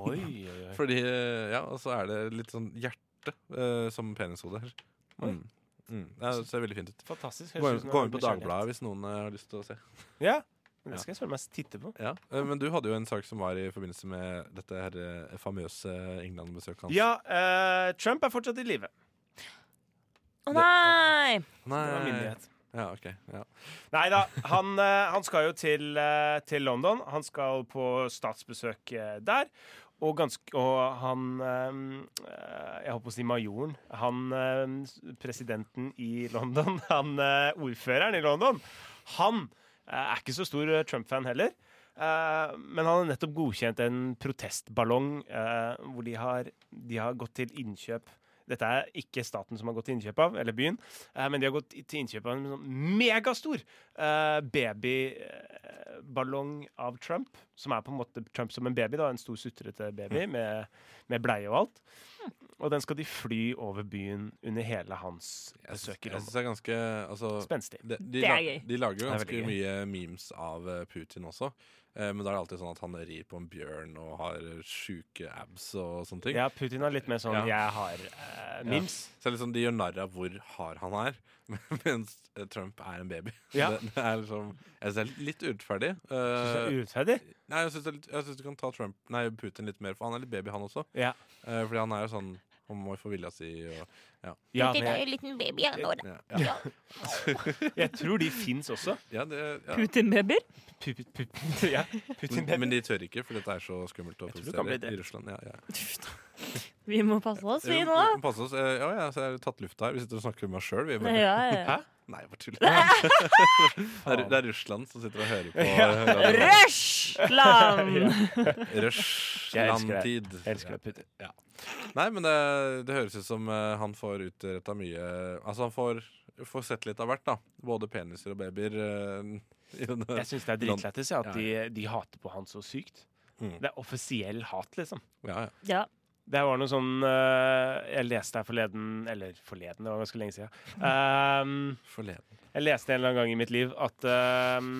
Oi, oi, oi. Fordi, eh, ja, og så er det litt sånn hjerte eh, som penishode her. Mm. Mm. Ja, det ser veldig fint ut. Fantastisk. Gå inn, gå inn på. Dagbladet hvis noen eh, har lyst til å se. Ja, men det skal jeg søren meg titte på. Ja, eh, Men du hadde jo en sak som var i forbindelse med dette her eh, famøse England-besøket hans. Ja, eh, Trump er fortsatt i live. Å nei! Nei. Det var min nyhet. Ja, ok. Ja. Nei da, han, eh, han skal jo til, eh, til London. Han skal på statsbesøk eh, der. og, ganske, og han Jeg holdt på å si majoren. Han presidenten i London, han ordføreren i London, han er ikke så stor Trump-fan heller. Men han har nettopp godkjent en protestballong hvor de har, de har gått til innkjøp dette er ikke staten som har gått til innkjøp av, eller byen, eh, men de har gått til innkjøp av en sånn megastor eh, babyballong av Trump. Som er på en måte Trump som en baby, da, en stor sutrete baby med, med bleie og alt. Og den skal de fly over byen under hele hans besøk i jeg synes syns det er ganske altså, Spenstig. de, de, de lager jo ganske mye memes av eh, Putin også. Eh, men da er det alltid sånn at han rir på en bjørn og har sjuke abs og sånne ting. Ja, Putin er litt mer sånn Ja. 'jeg har uh, mims'. Ja. Så liksom, De gjør narr av hvor hard han er, mens eh, Trump er en baby. Ja. Det, det er liksom, jeg synes det er litt urettferdig. Synes det er urettferdig. nei, jeg syns, du kan ta Trump, nei, Putin litt mer, for han er litt baby, han også. Ja. Uh, fordi han er jo sånn Må jo få vilja si og Ja, Det er jo en liten baby nå. ja, ja. jeg tror de fins også. ja, det, ja. Putin-babyer? Pu- pu- pu- ja, Putin Men, men de tør ikke, for dette er så skummelt å Jeg tror det kan bli produsere i Russland. Ja, ja. Vi må passe oss, vi Jo, nå. vi må passe oss. Eh, Ja, ja, så jeg har tatt lufta her. Vi sitter og snakker med oss sjøl. Ja, ja, ja. Hæ? Nei, jeg bare tuller. det, er, det er Russland som sitter og hører på. Russland! Russland-tid. Jeg elsker det, Putin. Nei, men det, det høres ut som eh, han får utretta mye Altså, han får, får sett litt av hvert, da. Både peniser og babyer. eh. Jeg syns det er dritlættis ja, at Ja, de, de hater på han så sykt. Mm. Det er offisiell hat, liksom. Ja, ja. Ja. Det var noe sånn eh, Jeg leste her forleden Eller forleden, det var ganske lenge siden. Um, Forleden. jeg leste en eller annen gang i mitt liv at um,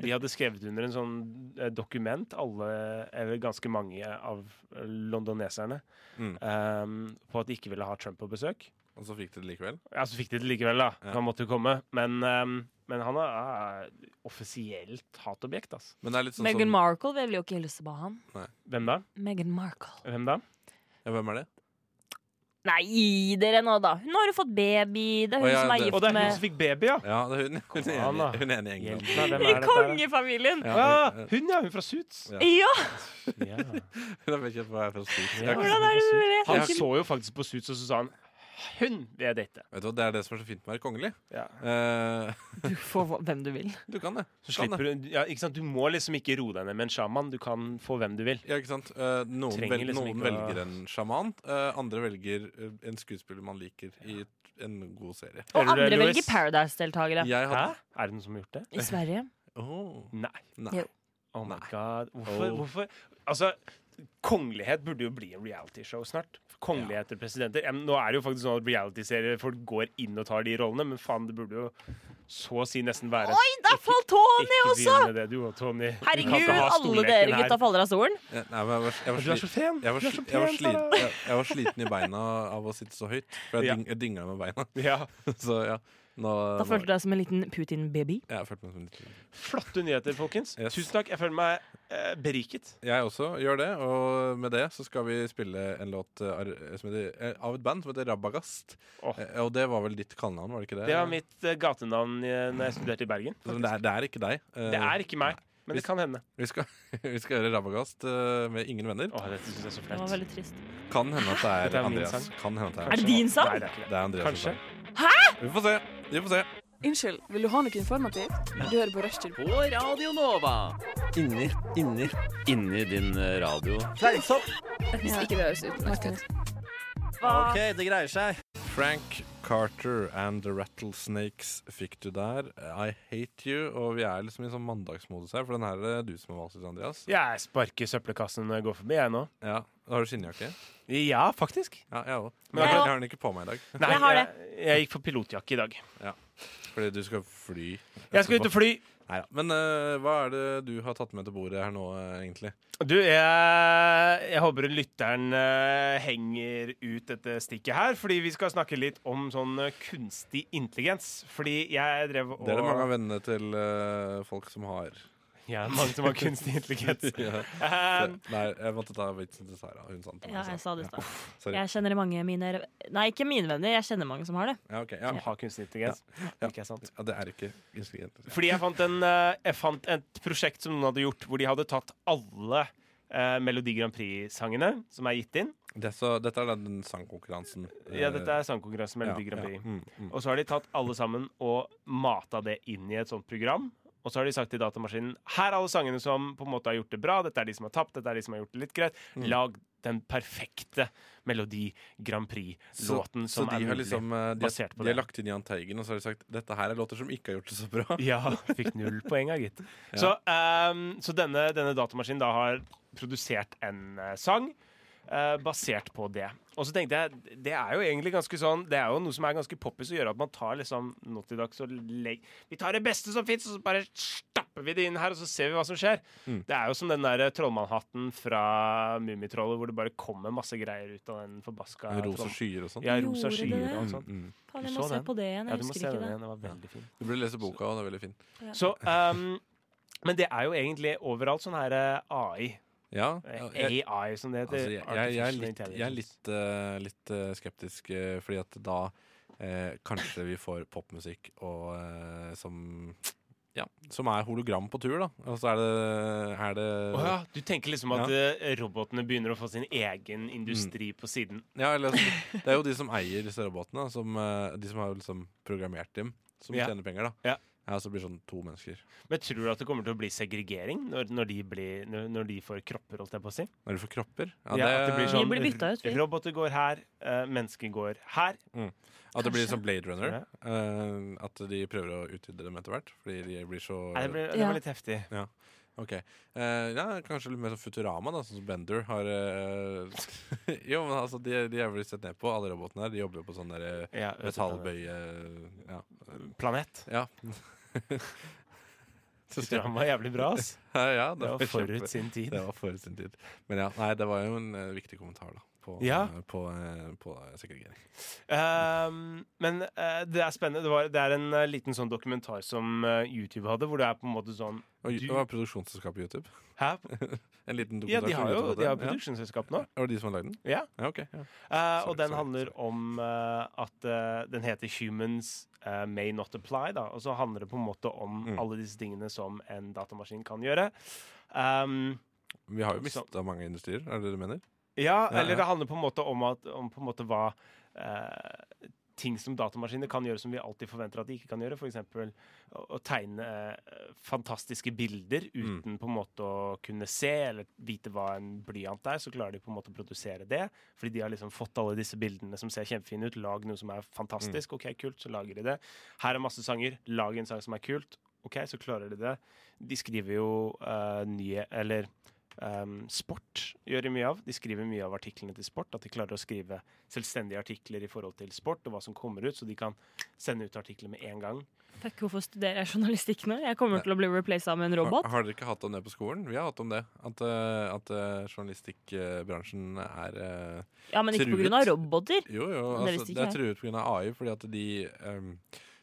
de hadde skrevet under en sånn eh, dokument, alle, eller ganske mange av londoneserne, Mm. um, på at de ikke ville ha Trump på besøk. Og så fikk de det likevel. Ja, så fikk de det likevel, da. Ja. Han måtte jo komme. Men, um, men han er, uh, offisielt hatobjekt, altså. Men det er litt sånn Meghan sånn... Markle vil jo ikke hilse på han. Hvem da? Meghan Markle. Hvem da? Ja, Hvem er det? Nei, gi dere nå, da. Hun har jo fått baby. Det er hun Å, ja, som er det- Og det er hun med som fikk baby, ja! Ja, det er hun. Hun er Kom an, da. enig, hun er enig i England. Hjelp meg, hvem I er dette her, da? kongefamilien! Ja, Ja, hun- ja! Hun fra Suits. Ja. Ja! Ja. Hun er ikke Suits. Ja. Jeg- Hvordan er det du vet? Han så jo faktisk på Suits, og så sa han hun vil jeg date. Vet du hva, Det er det som er så fint med å være kongelig. Ja. Eh, Du får hvem du vil. du kan det. Så Du kan det. slipper du, ja, ikke sant? Du må liksom ikke roe deg ned med en sjaman. Du kan få hvem du vil. Ja, ikke sant? Eh, noen Trenger vel, liksom noen ikke å- velger en sjaman, eh, andre velger eh, en skuespiller man liker i en god serie. Og Hører du det, andre Louis? velger Paradise-deltakere. Jeg Hæ? hadde Er det noen som har gjort det? I Sverige. Åh, Nei. Nei. Jo. Oh my Nei. god. Hvorfor? Oh. hvorfor? Altså, kongelighet burde jo bli en realityshow snart. Kongeligheter, presidenter. Ja, nå er det jo faktisk sånn at realityserier folk går inn og tar de rollene, men faen, det burde jo så å si nesten være Oi, der falt Tony Ikke også! det, du Tony. Herregud, alle dere gutta faller av stolen. Nei, jeg var, jeg var, Du er så pen! jeg var, jeg var, sliten, jeg, var sliten i beina av å sitte så høyt. For jeg, Ja. dingla med beina. Ja. Så ja. Nå, Da følte du deg som en liten Putin-baby. Ja, jeg følte meg som en liten Flotte nyheter, folkens. Yes. Tusen takk. Jeg føler meg eh, beriket. Jeg også gjør det, og med det så skal vi spille en låt eh, som heter, eh, av et band som heter Rabagast. Oh. Eh, Og det var vel ditt kallenavn, var det ikke det? Det var mitt eh, gatenavn eh, når jeg studerte i Bergen. Så Det er, det er ikke deg. Eh, Det er ikke meg, men det kan hende. Vi skal, vi skal gjøre Rabagast med ingen venner. Åh, dette synes jeg er så Det var veldig trist. Kan hende at det er er Andreas. sang. Kan hende at det Er det din sang? Nei, det er ikke det. Det er Andreas Kanskje. sang. Vi får se. Vi får se. Unnskyld, vil du ha noe informativt? Du hører på Rushtid. På Radio Nova. Inni, inni, inni din radio. radio. Hvis ikke det høres ut. OK, det greier seg. Frank Carter and The Rattlesnakes fikk du der. I Hate You. Og vi er liksom i sånn mandagsmodus her, for den her er det du som har valgt ut, Andreas. Jeg sparker søppelkassen når jeg går forbi, jeg nå. Ja. Har du skinnjakke? Ja, faktisk. Ja, jeg òg. Men jeg, jeg har den ikke på meg i dag. Nei, Jeg har jeg, jeg gikk for pilotjakke i dag. Ja. Fordi du skal fly. Jeg skal ut og fly. Neida. Men uh, hva er det du har tatt med til bordet her nå, eh, egentlig? Du, jeg, jeg håper lytteren uh, henger ut dette stikket her, fordi vi skal snakke litt om sånn kunstig intelligens. Fordi jeg drev og Det er det mange av vennene til folk som har. Ja, mange som har kunstig intelligens. ja. Eh, Nei, jeg måtte ta vitsen til Sara. Hun sa den Ja, jeg sa det i stad. Jeg kjenner mange mine Nei, ikke mine venner. Jeg kjenner mange som har det. Ja, ok, ja. som har kunstig intelligens. Ja. Ikke sant? ja, det er ikke kunstig intelligens. Fordi jeg fant, en, eh, jeg fant et prosjekt som noen hadde gjort, hvor de hadde tatt alle eh, Melodi Grand Prix-sangene som er gitt inn. Det er så, dette er den sangkonkurransen. Ja, dette er sangkonkurransen Melodi ja, Grand ja. Prix. Mm, mm. Og så har de tatt alle sammen og mata det inn i et sånt program. Og så har de sagt til datamaskinen her er alle sangene som på en måte har gjort det bra. Dette er de som har tapt, dette er de som har gjort det litt greit. Mm. Lag den perfekte Melodi Grand Prix-låten så som er mulig. liksom eh, de, basert på de har lagt inn Jahn Teigen, og så har de sagt dette her er låter som ikke har gjort det så bra. Ja, fikk null poeng av, gitt. Ja. Så, um, så denne, denne datamaskinen da har produsert en eh, sang eh, basert på det. Og så tenkte jeg, det er jo egentlig ganske sånn Det er jo noe som er ganske poppis å gjøre at man tar liksom nå til dags og legg, Vi tar det beste som fins, og så bare stapper vi det inn her, og så ser vi hva som skjer. Mm. Det er jo som den der trollmannhatten fra Mummitrollet, hvor det bare kommer masse greier ut av den forbaska Rosa troll- skyer og sånn. Ja, rosa Gjorde skyer det? og Mm, sånt. mm. Faen, Du jeg må så se den? på det igjen. Ja, Jeg du må husker se ikke den det. igjen. Den var veldig fin. Du burde lese boka, og det er veldig fin. Så um, Men det er jo egentlig overalt sånn her eh, AI. Ja, jeg, AI, som det heter. altså, jeg, jeg, jeg er litt, jeg er litt, uh, litt uh, skeptisk, uh, fordi at da kanskje vi får popmusikk og som ja, som er hologram på tur, da. Og så er det, er det oh, ja, du tenker liksom at ja. robotene begynner å få sin egen industri Mm. på siden. Ja, eller altså, det er jo de som eier disse robotene, som, de som har liksom programmert dem, som Ja. tjener penger, da. Ja. Ja, så blir det sånn to mennesker. Men tror du at det kommer til å bli segregering når, når, de, blir, når, når de får kropper, holdt jeg på å si? Når de får kropper. Ja, at det blir sånn blir bytta ut, vi. Roboter går her, uh, mennesker går her. At det blir sånn Blade Runner. eh, at de prøver å utvide dem etter hvert. Fordi de blir så Nei, det, blir, det var litt heftig. Ja. Ok. Uh, ja, kanskje litt mer sånn Futurama, da, sånn som Bender har uh, Jo, men altså, de, de er vel sett ned på, alle robotene her. De jobber jo på sånn der eh, Ja, metallbøye Ja. Planet. ja. Så Det var jævlig bra, ass. Ja, ja, Det var forut sin tid. Det var forut sin tid. Men ja, nei, det var jo en eh, viktig kommentar, da. På, Ja. på, på, eh, på eh, segregering. Um, men uh, det er spennende. Det, var, det er en uh, liten sånn dokumentar som uh, YouTube hadde, hvor det er på en måte sånn Og Du- var produksjonsselskapet YouTube. Hæ? En liten Ja, de har jo de har produksjonsselskap nå. Var det de som har lagd den? Ja. Ja, okay, Ja. Eh, Sorry, og den sorry, handler om eh, at eh, den heter 'Humans eh, May Not Apply'. Da. Og så handler det på en måte om Mm. alle disse tingene som en datamaskin kan gjøre. Um, Vi har jo mista mange industrier, er det det du mener? Ja, eller det handler på en måte om, at, om på en måte hva eh, ting som datamaskiner kan gjøre som vi alltid forventer at de ikke kan gjøre. F.eks. Å, å tegne eh, fantastiske bilder Mm. uten på en måte å kunne se eller vite hva en blyant er. Så klarer de på en måte å produsere det. Fordi de har liksom fått alle disse bildene som ser kjempefine ut. Lag noe som er fantastisk. OK, kult, så lager de det. Her er masse sanger. Lag en sang som er kult. OK, så klarer de det. De skriver jo eh, nye Eller um, sport gjør de mye av. De skriver mye av artiklene til sport. At de klarer å skrive selvstendige artikler i forhold til sport og hva som kommer ut, så de kan sende ut artikler med en gang. Fuck, hvorfor studerer jeg journalistikk nå? Jeg kommer til å bli replaced med en robot. Har, har dere ikke hatt om det på skolen? Vi har hatt om det. At, eh, at eh, journalistikkbransjen er uh, Ja, men ikke truet. pga. roboter. Jo, jo. Altså, det er ikke truet pga. AI, fordi at de um,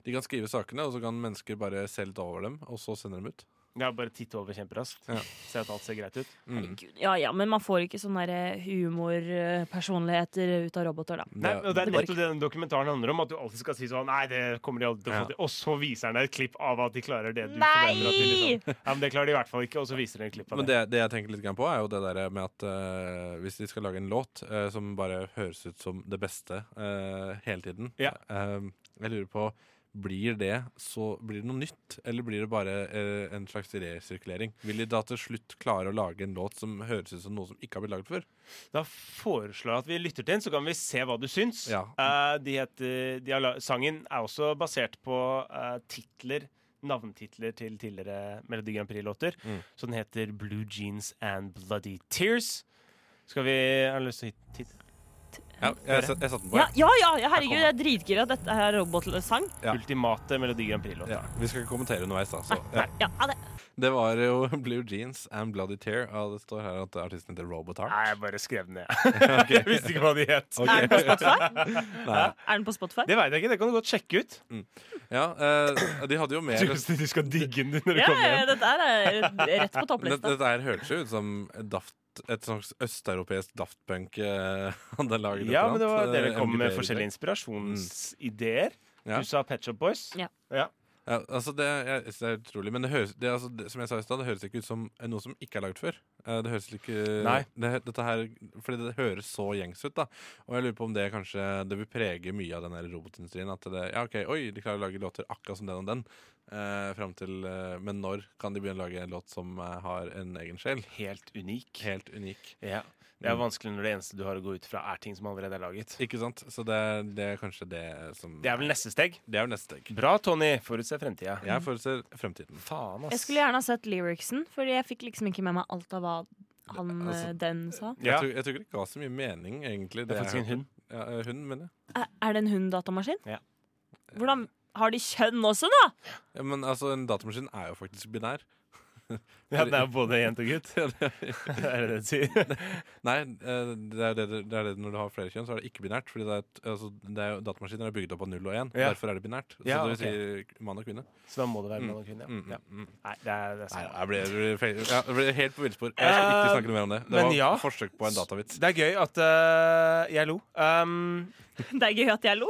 De kan skrive sakene, og så kan mennesker bare se litt over dem, og så sende dem ut. Ja, bare titte over kjemperaskt. Ja. Se at alt ser greit ut. Mm. Ja, ja, men man får ikke sånne der humorpersonligheter ut av roboter, da. Nei, og Det er nettopp det den dokumentaren handler om. At du alltid skal si sånn Nei, det kommer de aldri til å få til. Og så viser den deg et klipp av at de klarer det du Nei! forventer at de liksom Ja, men det klarer de i hvert fall ikke, og så viser den et klipp av Men det. det, det jeg tenker litt på, er jo det der med at uh, hvis de skal lage en låt uh, som bare høres ut som det beste uh, hele tiden Ja. eh, Jeg lurer på blir det, så blir det noe nytt, eller blir det bare eh, en slags resirkulering? Vil de da til slutt klare å lage en låt som høres ut som noe som ikke har blitt laget før? Da foreslår jeg at vi lytter til den, så kan vi se hva du syns. Ja. Eh, de heter, de har, sangen er også basert på eh, titler Navntitler til tidligere Melodi Grand Prix-låter. Mm. Så den heter Blue Jeans and Bloody Tears. Skal vi Har du lyst til å hit? Ja, jeg, jeg satte den på. Ja, ja, ja, herregud, jeg er dritgira at dette er robotsang. Ja. Ultimate Melodi Grand Prix-låt. Ja, vi skal ikke kommentere underveis, da. Så, ja. Ja, ja, det. Det var jo Blue Jeans and Bloody Tear. Og det står her at artisten heter Robotart. Nei, jeg bare skrev den ned. okay. Jeg visste ikke hva de het. Okay. Er den på Spotify? Nei. Er den på Spotify? Det veit jeg ikke, det kan du godt sjekke ut. Ja, uh, de hadde jo mer Du, skal digge den når du Ja, kommer ja, dette er rett på Dette, topplista. dette her hørtes jo ut som Daft et slags østeuropeisk Daft Punk eh, hadde laget. Ja, men det var dere eh, kom med forskjellige inspirasjonsideer. Ja. Du sa Pet Shop Boys. Ja. ja. Ja, altså det, jeg, det er utrolig. Men det høres, det, er altså, det, som jeg sa i stad, det høres ikke ut som noe som ikke er laget før. Eh, Det høres ikke Nei. Det, dette her, fordi det høres så gjengs ut, da. Og jeg lurer på om det kanskje Det vil prege mye av den robotindustrien. At det, ja, ok, oi, de klarer å lage låter akkurat som den og den. Eh, til, eh, men når kan de begynne å lage en låt som eh, har en egen sjel? Helt unik. Helt unik. Ja. Det er vanskelig når det eneste du har å gå ut fra, er ting som allerede er laget. Ikke sant? Så det, det er kanskje det som Det er vel neste steg. Det er vel neste steg. Bra, Tony. Forutse fremtida. Jeg forutser fremtiden. Faen, Jeg ass. skulle gjerne ha sett lyricsen, Fordi jeg fikk liksom ikke med meg alt av hva han Altså, eh, den sa. Jeg, tror, jeg tror ikke det ga så mye mening, egentlig. Det er faktisk en hund. Ja, eh, hund, mener jeg. Er, er det en hund-datamaskin? Ja. Hvordan Har de kjønn også, da? Ja, men altså, en datamaskin er jo faktisk binær. Ja, det er både jente og gutt. Ja, det- er det det du sier? Nei, eh, det er det, det er det når du har flere kjønn, så er det ikke binært. Fordi det er, altså, det er datamaskiner er bygd opp av null og én. Ja. Derfor er det binært. Så Ja, det vil si mann og kvinne. Så da må det være Mm, mann og kvinne. Mm, Ja. mm, mm. Nei, det er, det er Nei, jeg ble, jeg ble, jeg ble helt på villspor. Jeg skal ikke Eh, snakke noe mer om det. Det men var ja. forsøk på en datavits. Det er gøy at uh, jeg lo. Um, Det er gøy at jeg lo.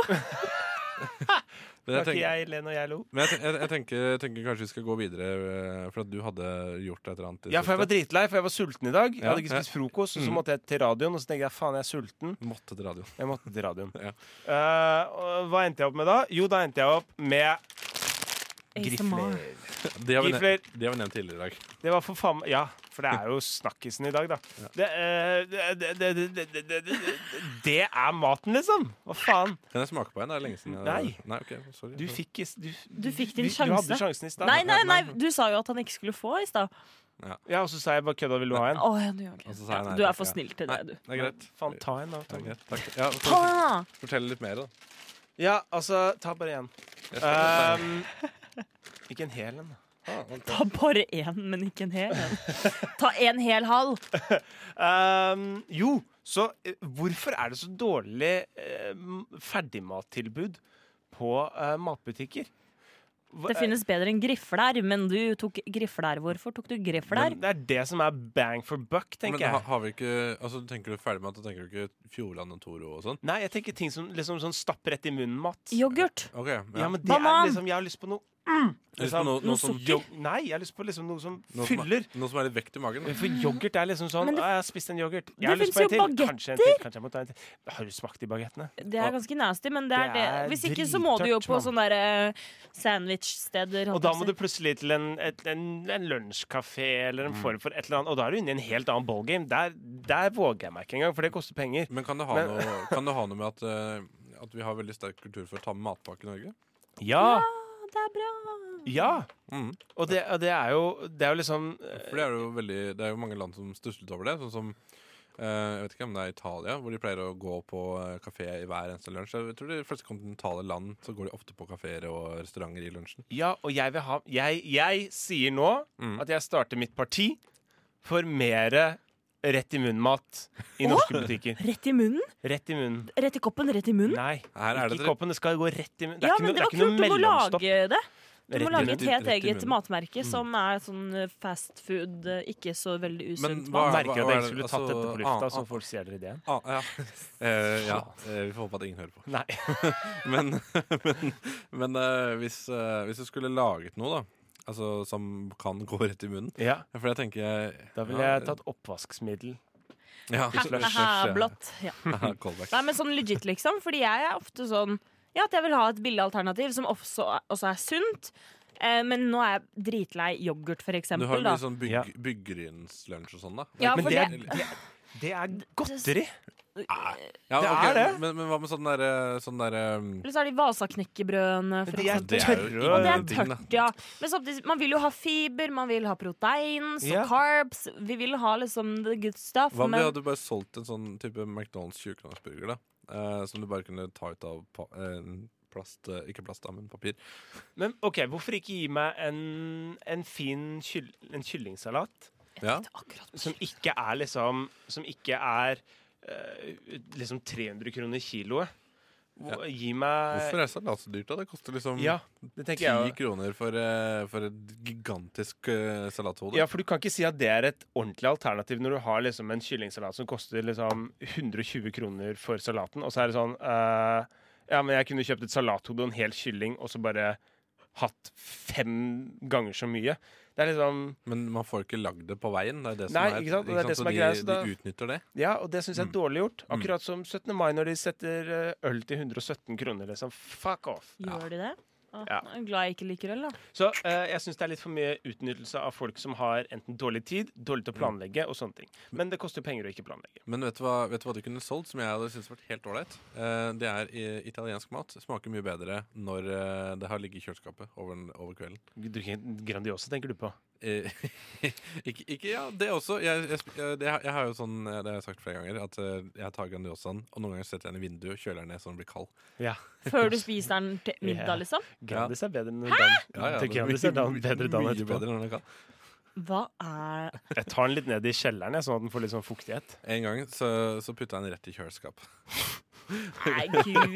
Men jeg tenker, jeg le når jeg lo? men jeg, jeg, jeg, tenker, jeg tenker kanskje vi skal gå videre, eh, for at du hadde gjort et eller annet. Ja, for jeg var dritlei, for jeg var sulten i dag. Jeg Ja, hadde ikke ja. spist frokost, og så Mm. måtte jeg til radioen. Og så tenkte jeg faen, jeg er sulten. Måtte til radioen. Jeg måtte til radioen. Ja. uh, hva endte jeg opp med da? Jo, da endte jeg opp med grifler. Det har vi nevnt tidligere i dag. Det var for faen Ja, for det er jo snakkisen i dag, da. Det, er maten, liksom! Hva faen? Kan jeg smake på en? Det er lenge siden. Nei. nei okay, sorry. Du fikk, du, du fikk din sjanse. Du hadde sjansen i stad. Nei, nei, nei, du sa jo at han ikke skulle få i stad. Ja. ja. og så sa jeg bare kødda, vil du ha en? Oh, ja, du, okay. sa jeg nei, du er for snill til det, du. Nei, det er greit. Faen, ta en, da. Ta Ja, da fortell litt mer, da. Ja, altså Ta bare én. Um, ikke en hel en, da. Ah. Ta bare én, men ikke en hel. Ta en hel halv. Um, jo, så eh, hvorfor er det så dårlig eh, ferdigmattilbud på eh, matbutikker? Det finnes bedre enn grifler, men du tok grifler. Hvorfor tok du grifler? Men det er det som er bang for buck, tenker ha, jeg. har vi ikke Altså, Tenker du ferdig med at tenker du ikke Fjordland og Toro og sånn? Nei, jeg tenker ting som liksom sånn stapp rett i munnen-mat. Yoghurt. Okay, ja. Ja, men det Banan. er liksom Jeg har lyst på noe På noe, noe, som, sukker. Nei, jeg har lyst på liksom noe som noe, som, fyller. noe som er litt vekt i magen. For yoghurt er liksom sånn det- Jeg har spist en yoghurt. Jeg Det lyst finnes på en jo Bagetter. Kanskje en til. Kanskje jeg må ta en til. Har du smakt de bagettene? Det er ganske nasty, men det er Det det. er Hvis ikke så må du jo på sånne eh, sandwichsteder. Og da må du plutselig til en, et, en, en lunsjkafé eller Mm. en form for et eller annet. Og da er du inne i en helt annen ballgame. Der, der våger jeg meg ikke engang, for det koster penger. Men kan det ha, Men- noe, kan det ha noe med at, uh, at vi har veldig sterk kultur for å ta med matpakke i Norge? Ja! Det er bra. Ja! Mm. Og det, og det er jo Det er jo liksom For det er jo veldig Det er jo mange land som stusslet over det. Sånn som eh, Jeg vet ikke om det er Italia, hvor de pleier å gå på uh, kafé i hver eneste lunsj. Jeg tror de fleste kontinentale land så går de ofte på kafeer og restauranter i lunsjen. Ja, og jeg vil ha Jeg, jeg sier nå Mm. at jeg starter mitt parti for mer rett i munnen-mat i norske butikker. Rett i munnen? Rett i munnen. Rett i koppen, rett i munnen? Nei, Her er det ikke i koppen. Det skal gå rett i munnen. Det er Ja, ikke men det er var ikke noe kult. Du må lage det. Du Rett må lage et helt eget matmerke Mm. som er sånn eh, fast food, eh, ikke så veldig Men usunt. Merker at hva jeg er det- skulle tatt altså, dette på lufta, ah, så folk folk dere ideen. Ah, ja. Eh, ja. Vi får håpe at ingen hører på. Nei. Men, men, men hvis, hvis du skulle laget noe, da Altså som kan gå rett i munnen Ja, For jeg tenker da ville ja, jeg tatt oppvaskmiddel. ja, blått. Ja. Nei, men sånn legit, liksom. Fordi jeg er ofte sånn Ja, at jeg vil ha et billig alternativ som også, også er sunt. Eh, men nå er jeg dritlei yoghurt, for eksempel. Du har jo Da. sånn bygg, byggerynslunsj og sånn, da. Ja, Men for er, det- det, det er godteri. Ja, Det ok, er det. Men, men hva med sånn derre sånn der, um, Eller så er de Vasaknekkebrødene. for er eksempel. Det er jo tørre. Og det er ingenting, da. tørt, ja. Men samtidig, man vil jo ha fiber, man vil ha proteins Ja. og carbs. Vi vil ha liksom the good stuff. Hva om vi men hadde bare solgt en sånn type McDonald's tjukronersburger, da? Eh, som du bare kunne ta ut av pa eh, plast eh, Ikke plast, da, men papir. Men OK, hvorfor ikke gi meg en, en fin kyll, en kyllingsalat Ja. akkurat som ikke er liksom Som ikke er eh, liksom 300 kroner kiloet? Ja. Gi meg Hvorfor er salat så dyrt, da? Det koster liksom Ja, ti kroner for, eh, for et gigantisk uh, salathode. Ja, for du kan ikke si at det er et ordentlig alternativ når du har liksom en kyllingsalat som koster liksom 120 kroner for salaten, og så er det sånn uh, Ja, men jeg kunne kjøpt et salathode og en hel kylling, og så bare hatt fem ganger så mye. Det er liksom Men man får ikke lagd det på veien. Det er det som Nei, er, ikke sant? Det er det som er de, greia, så de utnytter det. Ja, og det syns jeg er Mm. dårlig gjort. Mm. Akkurat som 17. mai når de setter eh, øl til 117 kroner, liksom. Fuck off. Gjør de det? Ah, Ja. Jeg er glad jeg ikke liker øl, da. Så uh, jeg syns det er litt for mye utnyttelse av folk som har enten dårlig tid, dårlig til å planlegge og sånne ting. Men det koster jo penger å ikke planlegge. Men vet du, hva, vet du hva du kunne solgt, som jeg hadde syntes vært helt ålreit? Uh, det er i, italiensk mat. Smaker mye bedre når uh, det har ligget i kjøleskapet over, over kvelden. Grandiosa, tenker du på? Eh, ikke, ikke Ja, det også. Jeg, jeg, jeg, det, jeg har jo sånn, eh, det har jeg sagt flere ganger, at eh, jeg tar Grandiosaen, og noen ganger setter jeg den i vinduet og kjøler den ned så den blir kald. Ja. Før du spiser den til middag, liksom? Grandis er bedre enn dan. Ja, ja, Grandis er dan, bedre dan mye etterpå. bedre enn den er kald. Hva er Jeg tar den litt ned i kjelleren, sånn at den får litt sånn fuktighet. En gang så, så putta jeg den rett i kjøleskap. Nei, gud.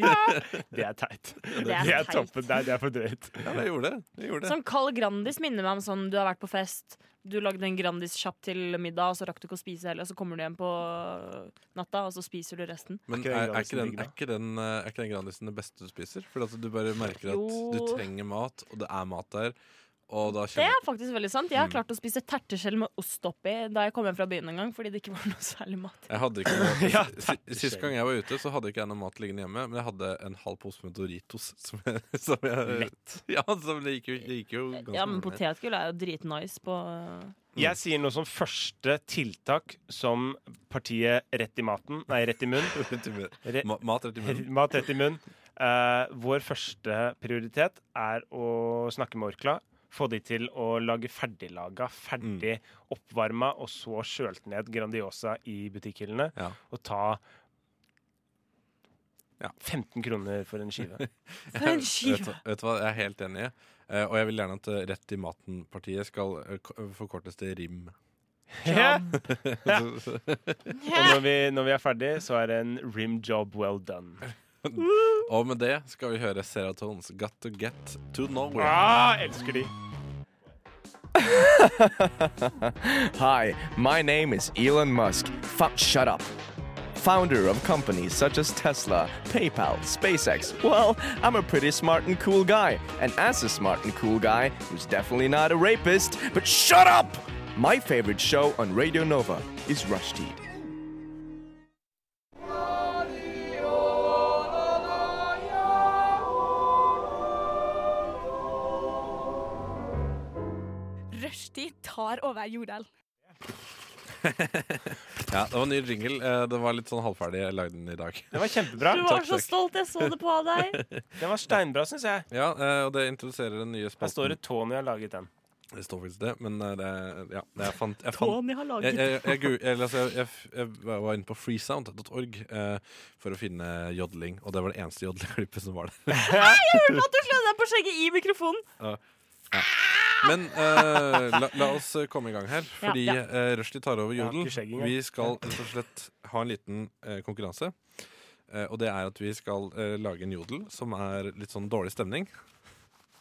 Det er teit. Det Det er er toppen. Det er, det er for drøyt. Ja, det gjorde det. det, gjorde det. Sånn kald Grandis minner meg om sånn du har vært på fest. Du lagde en Grandis kjapt til middag, og så rakk du ikke å spise heller. Og så kommer du hjem på natta, og så spiser du resten. Men er, er, ikke den, er, ikke den, eh, er ikke den Grandisen det beste du spiser? For altså, du bare merker at du trenger mat, og det er mat der. Og da Det er faktisk veldig sant. Jeg har Mm. klart å spise terteskjell med ost oppi da jeg kom hjem fra byen en gang, fordi det ikke var noe særlig mat. Jeg hadde ikke noe, Ja, Sist gang jeg var ute, så hadde ikke jeg noe mat liggende hjemme. Men jeg hadde en halv pose med Doritos. Som jeg, som jeg, Lett. Ja, som det gikk jo, det gikk jo ganske Ja, men potetgull er jo dritnice på Jeg sier noe som første tiltak som partiet Rett i maten Nei, Rett i munn. Rett i munnen. Re Mat rett i munn. Mat rett i munn. Uh, vår første prioritet er å snakke med Orkla. Få de til å lage ferdiglaga, ferdig oppvarma og så kjølt ned Grandiosa i butikkhyllene. Ja. Og ta Ja. 15 kroner for en skive. For en skive! Vet, vet du hva, jeg er helt enig. i. Eh, og jeg vil gjerne at eh, Rett i maten-partiet skal uh, forkortes til RIM. Ja. Og når vi, når vi er ferdig, så er det en rim job well done. Og med det skal vi høre Seratones 'Got to Get to Nowhere'. Ah, elsker de! Hi, my name is Elon Musk. F- shut up. Founder of companies such as Tesla, PayPal, SpaceX. Well, I'm a pretty smart and cool guy. And as a smart and cool guy, who's definitely not a rapist, but shut up! My favorite show on Radio Nova is Rush Tar over Jodel. Ja, det var en ny jingle. Eh, Det var litt sånn halvferdig. Jeg lagde den i dag. Det var kjempebra. Du var Takk, så takk. stolt, jeg så det på deg. Den var steinbra, syns jeg. Ja, eh, og det introduserer den nye Her spalten. står det Tony har laget den. Det står faktisk det, men eh, det, ja, jeg fant, jeg fant Tony har jeg, jeg, jeg, jeg, jeg, jeg, jeg var inne på freesound.org eh, for å finne jodling, og det var det eneste jodleklippet som var der. At du slår deg på skjegget i mikrofonen! Men eh, la, la oss eh, komme i gang her, fordi ja. eh, Rushdie tar over jodel. Vi skal rett og slett ha en liten eh, konkurranse. Eh, og det er at vi skal eh, lage en jodel som er litt sånn dårlig stemning.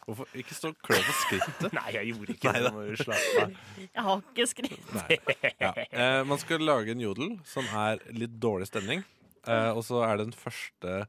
Hvorfor ikke stå klø på skrittet? Nei, jeg gjorde ikke Nei det. Jeg har ikke skritt. Ja. Eh, man skal lage en jodel som er litt dårlig stemning. Eh, og så er det den første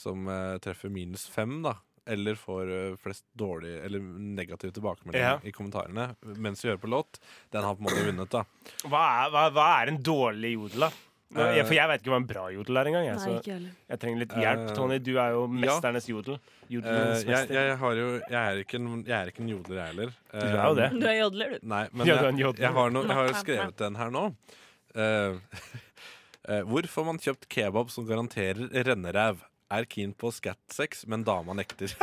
som treffer minus fem, da. Eller får eh, flest dårlig eller negativ tilbakemelding Ja. i kommentarene mens vi hører på låt. Den har på en måte vunnet, da. Hva er, hva, hva er en dårlig jodel, da? Eh, jeg, for jeg vet ikke hva en bra jodel er engang. Jeg, så jeg trenger litt hjelp. Eh, Tony, du er jo mesternes jodel. Jodelens jeg, mester. jeg, har jo, jeg, er ikke en, jeg er ikke en jodler, jeg heller. Du er jo det. Du er jodler, du. Nei, men Ja, du er jeg, en jodler. jeg, har no, jeg har jo skrevet den her nå. Uh, uh, hvor får man kjøpt kebab som garanterer renneræv? Er keen på skatsex, men dama nekter.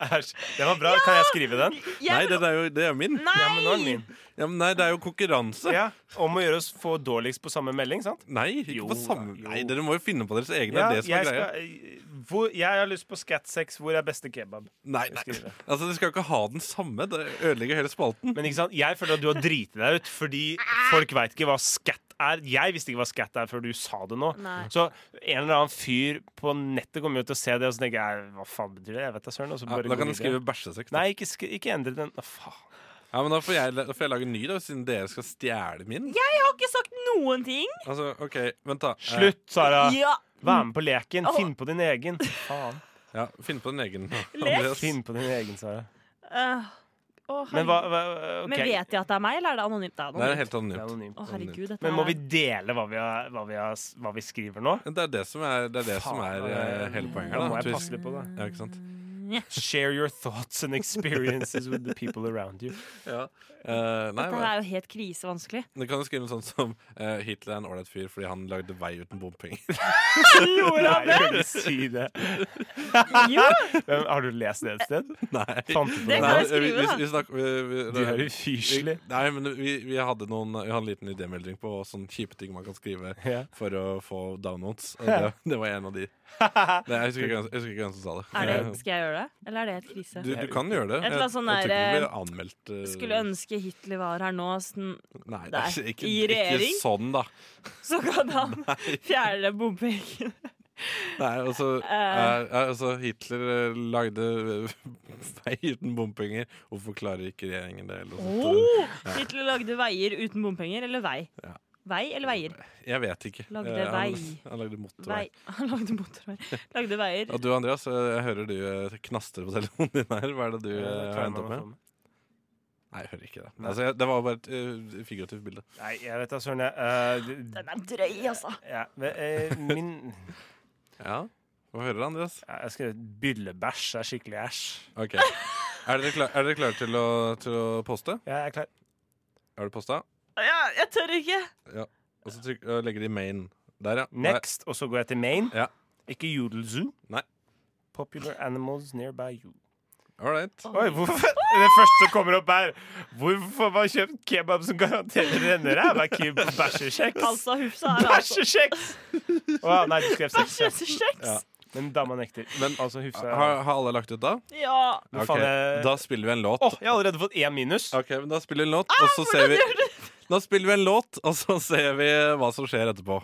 Æsj. Den var bra. Kan jeg skrive den? Nei, det er jo det er min. Ja, men nå er den min. Ja, men nei, det er jo konkurranse. Ja, Om å gjøre oss få dårligst på samme melding, sant? Nei, ikke Jo på samme jo. Nei, dere må jo finne på deres egne. Ja, det er det som er jeg, greia. skal, hvor, jeg har lyst på Scat6. Hvor er beste kebab? Nei, nei. Altså, Dere skal jo ikke ha den samme. Det ødelegger hele spalten. Men ikke sant? jeg føler at du har driti deg ut, fordi folk veit ikke hva scat er. Jeg visste ikke hva scat er før du sa det nå. Nei. Så en eller annen fyr på nettet kommer jo til å se det, og så tenker jeg hva faen betyr det? Jeg vet da søren. Og så Ja, da kan du skrive bæsjesekk. Nei, ikke, ikke endre den. Å, faen. Ja, men da får, jeg, da får jeg lage en ny, da, siden dere skal stjele min. Jeg har ikke sagt noen ting! Altså, OK, vent, da. Eh, Slutt, Sara! Ja. Vær med på leken. Oh. Finn på din egen. Faen. Ja, Finn på din egen. Les. Finn på din egen, Sara. Eh, å, Men hva, hva okay. Men vet de at det er meg, eller er det anonymt? Det er Det er anonymt. helt Det er anonymt. Oh, herregud, dette Men må er- vi dele hva vi, har, hva vi, har, hva vi skriver nå? Det er det som er, det er, det som er eh, hele poenget. Da, må jeg passe litt på det. Ja, ikke sant? Share your thoughts and experiences with the people around you. Ja. Uh, nei, Dette er jo helt krisevanskelig. du kan jo skrive noe sånt som uh, Hitler er en ålreit fyr fordi han lagde vei uten bompenger. Nei, jeg kan ikke si det. Jo, Men Har du lest det et sted? Nei. Det det? kan jeg vi, skrive, vi, da. vi, snakker, vi, vi, er ufyselig. vi- Nei, men vi, vi, hadde noen, vi hadde en liten idémelding på sånne kjipe ting man kan skrive yeah. for å få downloads. Og det, det var en av de. Nei, jeg husker ikke hvem- jeg husker ikke hvem som sa det. er det, skal jeg gjøre det? Eller er det et krise? Du, du kan gjøre det. Et eller annet sånn jeg, jeg der, ikke du anmeldt. uh... Skulle ønske Hitler var her nå, sånn, Nei, det der, er ikke, i ikke sånn, da. så kan han fjerne bompengene. Nei, altså, Eh. eh, altså Hitler eh, lagde eh, vei uten bompenger. Hvorfor klarer ikke regjeringen det? Oh, Hitler lagde veier uten bompenger, eller vei? Ja. Vei eller veier? Jeg vet ikke. Lagde Eh, han, vei. han lagde motorvei. Vei. Han lagde motorvei. Lagde veier. Og du Andreas, eh, jeg hører du eh, knaster på telefonen din her. Hva er det du har endt opp med? Nei, jeg hører ikke det. Altså, jeg, det var bare et uh, figurativt bilde. Nei, jeg vet da søren, Uh, Eh, Den er drøy, altså. ja, men, uh, min Ja, Hva hører du, Andreas? ja, Jeg skrev byllebæsj er skikkelig æsj. Ok. Er dere, klar, er klare til å, til å poste? Ja, jeg er klar. Har du posta? Ja, jeg tør ikke. Og så trykker, og legger de main. Der, ja. Next, og så går jeg til main. Ja. Ikke Jodelzoo. Nei. Popular animals nearby you. All right. Oi, hvorfor Det første som kommer opp her Hvorfor har man kjøpt kebab som garanterer renneræv? Er ikke bæsjekjeks? Altså, Hufsa er altså Bæsjekjeks! Å ja, nei, du skrev sex. ja. Men dama nekter. Men- altså Hufsa Har, har alle lagt ut da? Ja. Okay, faen, jeg- Da spiller vi en låt. Åh, jeg har allerede fått én minus. Ok, men Da spiller vi en låt, og så ser vi Da spiller vi en låt, og så ser vi hva som skjer etterpå.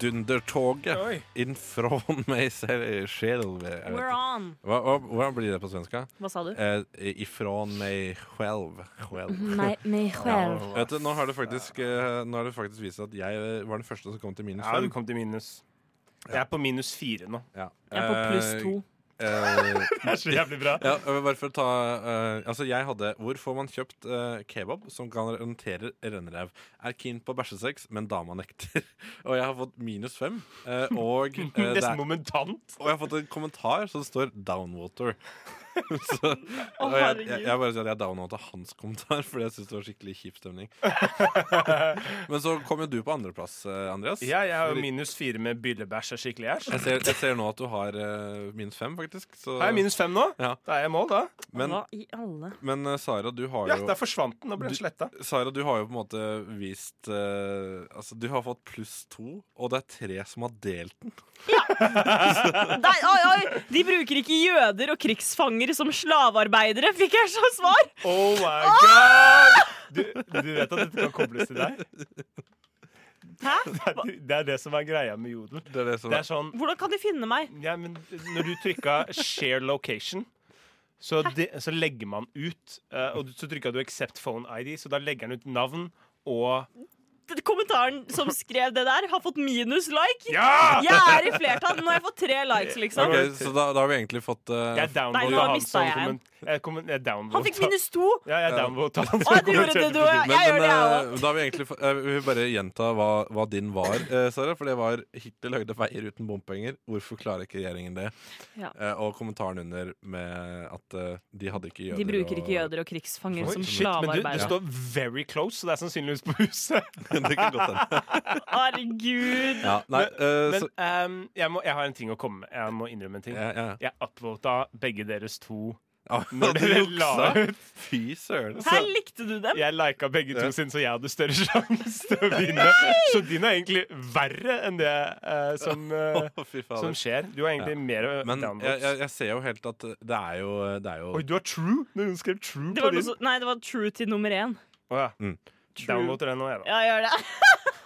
Dundertoget in from selv själv. We're on. Hva, hva, Hvordan blir det på svenska? Hva sa du? Eh, ifrån meg själv. själv. Nå har det faktisk eh, Nå faktisk vist seg at jeg var den første som kom til minus Ja, du kom til minus. Jeg er på minus fire nå. Ja. Jeg er på pluss Eh, to. Eh, Det er så jævlig bra. ja, bare for å ta uh, Altså, jeg hadde Hvor får man kjøpt uh, kebab som kan garantere renneræv? Er keen på bæsjesex, men dama nekter. og jeg har fått minus fem. Uh, og, Nesten momentant. og jeg har fått en kommentar som står 'downwater'. Så, og jeg, jeg, jeg bare sier at jeg downvota hans kommentar, fordi jeg syns det var skikkelig kjip stemning. Men så kom jo du på andreplass, eh, Andreas. Ja, jeg har jo minus fire med byllebæsj skikkelig æsj. Jeg ser, jeg ser nå at du har uh, minus fem, faktisk. Så, Har jeg minus fem nå? Ja. Da er jeg i mål, da. men, i alle men uh, Sara, du har Ja, jo der forsvant den. Nå ble den sletta. Sara, du har jo på en måte vist uh, Altså, du har fått pluss to, og det er tre som har delt den. Nei, oi, oi! De bruker ikke jøder og krigsfanger som slavearbeidere, fikk jeg som svar! Oh my god! Du, du vet at dette kan kobles til deg? Hæ? Det er, det er det som er greia med jodel. Det er det som Det er sånn Hvordan kan de finne meg? ja, men Når du trykka 'share location', så, de, så legger man ut eh, Og så trykka du 'accept phone ID', så da legger den ut navn og Kommentaren som skrev det der, har fått minus like. Ja! Jeg er i flertall. Nå har jeg fått tre likes, liksom. Okay, Så da, da har vi egentlig fått uh, Jeg Nei, nå han som jeg en. komment... Jeg, kom, jeg Han fikk minus to. Ja, jeg downvota han Å, som du gjorde det, kommenterte. Men, Jeg gjør men det, jeg òg. da har vi egentlig Vi vil bare gjenta hva, hva din var, eh, Sara. For det var 'Hittil høyde veier uten bompenger. Hvorfor klarer ikke regjeringen det? Ja. Eh, og kommentaren under med at eh, de hadde ikke jøder De bruker ikke jøder og krigsfanger Oi, som slavearbeidere. men du, det står 'very close', så det er sannsynligvis på huset. det kan godt hende. Herregud. Ja, nei, eh, Men så, um, jeg, må, jeg har en ting å komme med. Jeg må innrømme en ting. ja, ja. Jeg upvota begge deres to Ah, når dere la ut. Fy søren. Her likte du dem. Jeg lika begge to Ja. sin, så jeg hadde større sjanse til å vinne. Så din er egentlig verre enn det eh, som, eh, oh, som skjer. Du har egentlig mer Men jeg, jeg, jeg ser jo helt at det er jo, det er jo Oi, du har true? Noen skrev true Det på din. så, nei, det var true til nummer én. Oh, ja. Mm. Downvoter den nå, jeg, da. Ja, gjør det.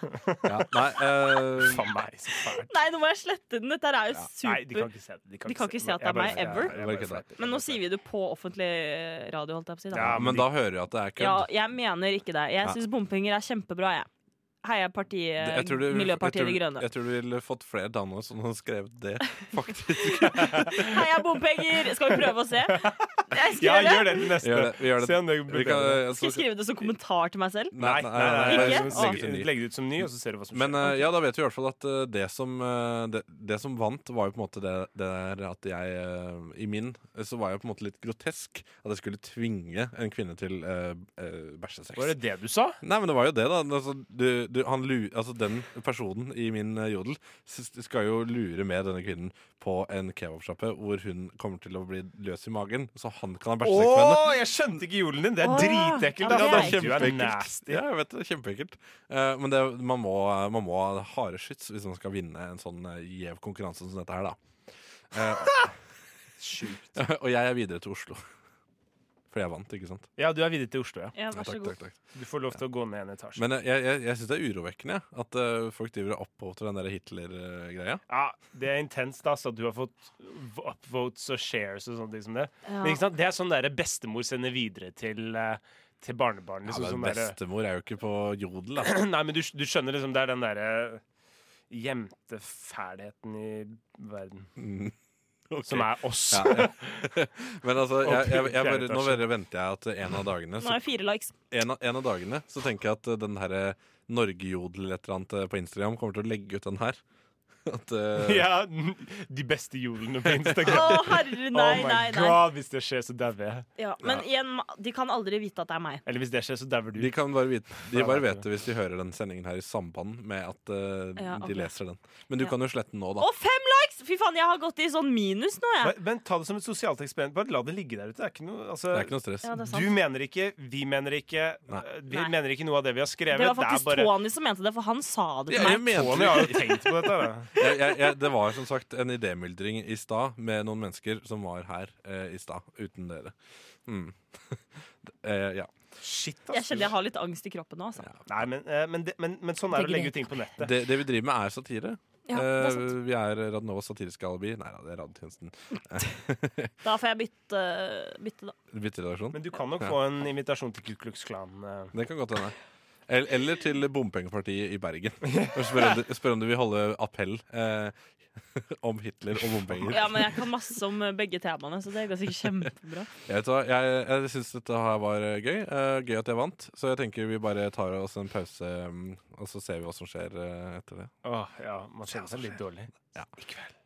ja, Nei, uh... Faen meg, så fælt. Nei, nå må jeg slette den. Dette er jo Ja. Nei, de kan super ikke se det. De kan ikke se at det er meg, ever. jeg- jeg jeg. Men nå sier vi det på offentlig radio, holdt jeg på å si. Ja, men da hører jeg at det er kødd. Ja, jeg mener ikke det. Jeg syns bompenger er kjempebra, jeg. Heia partiet Det- jeg tror du- Miljøpartiet jeg tror- De Grønne. Jeg tror du ville fått flere damer som hadde skrevet det, faktisk. Heia bompenger! Skal vi prøve å se? Jeg Ja, gjør det til neste. Gjør det, vi gjør det. Se om det Vi kan, bedre. altså, Skal jeg skrive det som kommentar til meg selv? Nei, nei, nei, nei, nei, Ikke? legg- Legg ut en ny. Legg det ut som ny, og så ser du hva som Men skjer. eh, ja, da vet vi i hvert fall at uh, det som, uh, det, det som vant, var jo på en måte det, det der at jeg eh, I min eh, så var jeg på en måte litt grotesk. At jeg skulle tvinge en kvinne til uh, bæsjesex. Var det det du sa? Nei, men det var jo det, da. Altså, du, du, han, lu- altså, den personen i min eh, jodel skal jo lure med denne kvinnen på en kebabsjappe hvor hun kommer til å bli løs i magen, så han kan ha bæsjesekk med henne. jeg skjønte ikke jodelen din! Det er dritekkelt. Ja, det er kjempeekkelt. Ja, jeg vet det, det er kjempeekkelt. Uh, men det, man, må, man må ha harde skyts hvis man skal vinne en sånn uh, gjev konkurranse som dette her, da. Uh, Sjukt. og jeg er videre til Oslo. For jeg vant, ikke sant? Ja, du er videre til Oslo, ja. Ja, Ja, vær så takk, god. takk, takk. Du får lov til å gå ned en etasje. Men eh, jeg, jeg, jeg syns det er urovekkende at uh, folk driver og oppvoter den der Hitler-greia. ja, Det er intenst, altså. at du har fått upvotes og shares og sånne ting som det. Ja. Men ikke sant? Det er sånn der bestemor sender videre til, uh, til barnebarn. Ja, Liksom, men sånn derre- bestemor er jo ikke på jodel, da. Nei, men du, du skjønner liksom, det er den derre gjemte fælheten i verden. Mm. Ok. Som er oss. ja, ja. Men altså, jeg, jeg, jeg, nå bare venter jeg at en av dagene Nå er det fire likes. en, av, en av dagene så tenker jeg at eh, den herre Norgejodel eller et eller annet eh, på Instagram kommer til å legge ut den her. At, uh... Ja, de beste jodlene på Å, Instagram. herre, nei, oh my nei, nei. god, hvis det skjer, så dauer jeg. Ja, men igjen, de kan aldri vite at det er meg. Eller hvis det skjer, så dauer du. De kan bare vite De bare vet det hvis de hører den sendingen her i samband med at uh, Ja, okay. de leser den. Men du Ja. kan jo slette den nå, da. fem likes! Fy faen, jeg har gått i sånn minus nå, jeg. Men, men ta det som et sosialt eksperiment. Bare la det ligge der ute. Det er ikke noe, altså, Det er ikke noe stress. Ja, det du mener ikke, vi mener ikke, Nei. uh, vi Nei. mener ikke noe av det vi har skrevet. Det var faktisk bare Tony som mente det, for han sa det til Ja, jeg meg. Tony har jo tenkt på dette. Jeg, jeg, jeg, det var som sagt en idémyldring i stad med noen mennesker som var her eh, i stad, uten dere. Mm. eh, ja. Shit, Jeg kjenner jeg har litt angst i kroppen nå. Altså. Nei, men, eh, men, men, men sånn er det å legge ut ting på nettet. Det, det vi driver med, er satire. Ja, er Eh, vi er Radnovas satiriske alibi. Nei da, det er Radiotjenesten. Da får jeg bytte, bytte da. Bytteredaksjon. Men du kan nok Ja. få en invitasjon til Ku Klux Klan. Uh. Det kan godt hende. Eller, til bompengepartiet i Bergen. Og Spør om, du, spør om du vil holde appell eh, om Hitler og bompenger. Ja, men jeg kan masse om eh, begge temaene, så det går sikkert kjempebra. Jeg, vet jeg, jeg syns dette her var eh, gøy. Eh, gøy at jeg vant. Så jeg tenker vi bare tar oss en pause, mm, og så ser vi hva som skjer etter det. Åh, ja, man kjenner seg litt dårlig. Ja.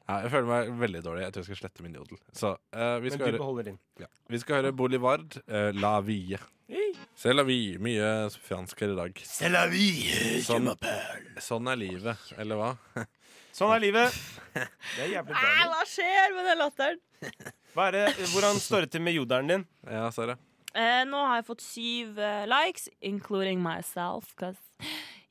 Ja, jeg føler meg veldig dårlig. Jeg tror jeg skal slette min jodel. Så uh, vi, Men skal du høre, beholder din. ja. vi skal høre Bolivard, uh, La Vie. C'est la vie. Mye fransk her i dag. C'est la vie. Sånn, sånn er livet, eller hva? Sånn er livet. Det er jævlig bra. hva skjer med den latteren? Hva er det, hvordan står det til med jodelen din? Ja, Sara. Eh, nå har jeg fått syv eh, likes, including myself.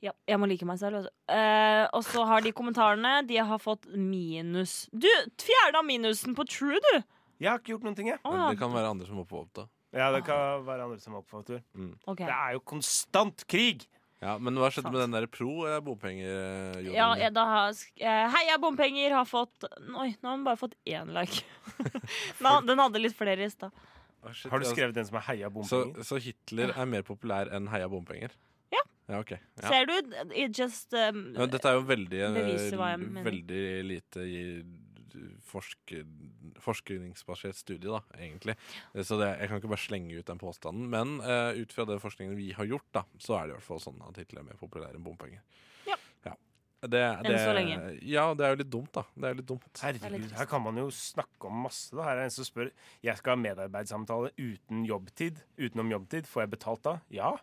ja, jeg må like meg selv. Også. Eh, og så har de kommentarene De har fått minus. Du fjerna minusen på True, du! Jeg har ikke gjort noen ting, jeg. Men det kan være andre som må på oppta. Ja, det kan være andre som er oppfattet. Okay. Det er jo konstant krig! Ja, Men hva skjedde med den der pro eller bompenger? Ja, jeg, da har, sk- eh, Heia bompenger har fått Oi, nå har hun bare fått én like. Nå, den hadde litt flere i stad. Å, shit, Har du skrevet den som er heia bompenger? så Hitler er mer populær enn heia bompenger? Ja. Ja, ok. Ja. Ser du? It just um, Ja, dette er jo veldig, eh, veldig lite i forske, forskningsbasert studie, da, egentlig. Så det, jeg kan ikke bare slenge ut den påstanden. Men uh, ut fra den forskningen vi har gjort, da, så er det i hvert fall sånn at Hitler er mer populær enn bompenger. Ja. Det, det, Enn så lenge. Ja, det er jo litt dumt, da. Det er litt dumt. er Herregud, her kan man jo snakke om masse. Da. Her er en som spør Jeg skal ha medarbeidssamtale uten jobbtid. Utenom jobbtid. Får jeg betalt da? Ja.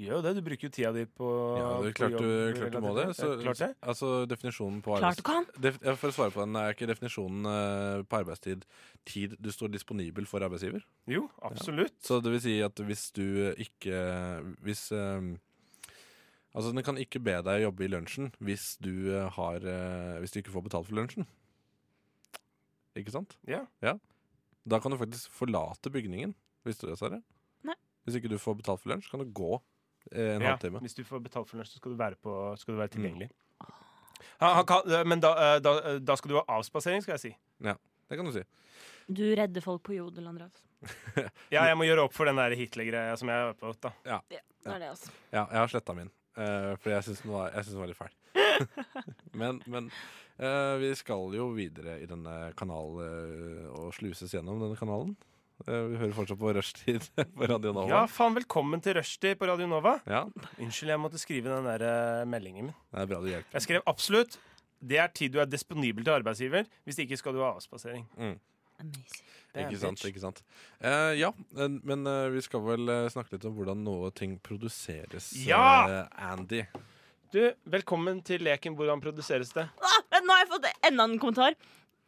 Gjør jo det. Du bruker jo tida di på Ja, det er på jobb, du, klart du må det. Så, Ja, klart det. Altså, definisjonen på Klart du kan. Def, for å svare på den, er ikke definisjonen eh, på arbeidstid tid du står disponibel for arbeidsgiver? Jo, absolutt. Så det vil si at hvis du ikke Hvis eh, Altså, den kan ikke be deg jobbe i lunsjen hvis du eh, har eh, Hvis du ikke får betalt for lunsjen. Ikke sant? Ja. Da kan du faktisk forlate bygningen. Visste du det, Sverre? Nei. Hvis ikke du får betalt for lunsj, kan du gå eh, en Ja, halvtime. hvis du får betalt for lunsj, så skal du være, på, skal du være Mm. tilgjengelig. ha, han men da, eh, da, da skal du ha avspasering, skal jeg si. Ja, Det kan du si. Du redder folk på jodel, Andreas. Ja, jeg må gjøre opp for den der Hitler-greia som jeg har på. Da. Ja, Det er det, altså. Ja, jeg har sletta min. Eh, for jeg syns den, synes den var litt fæl. men men uh, vi skal jo videre i denne kanalen uh, og sluses gjennom denne kanalen. Eh, vi hører fortsatt på Rushtid på Radio Nova. Ja, faen, velkommen til Rushtid på Radio Nova. Ja, Unnskyld, jeg måtte skrive den der meldingen min. det er bra du hjelper. Jeg skrev absolutt. Det er tid du er disponibel til arbeidsgiver. Hvis ikke skal du ha avspasering. Amazing. Det er Ikke sant, bitch. ikke sant. Eh, ja, men eh, vi skal vel eh, snakke litt om hvordan noe ting produseres, Ja! eh, Andy. Du, velkommen til leken Hvordan produseres det? Ah, nå har jeg fått enda en kommentar.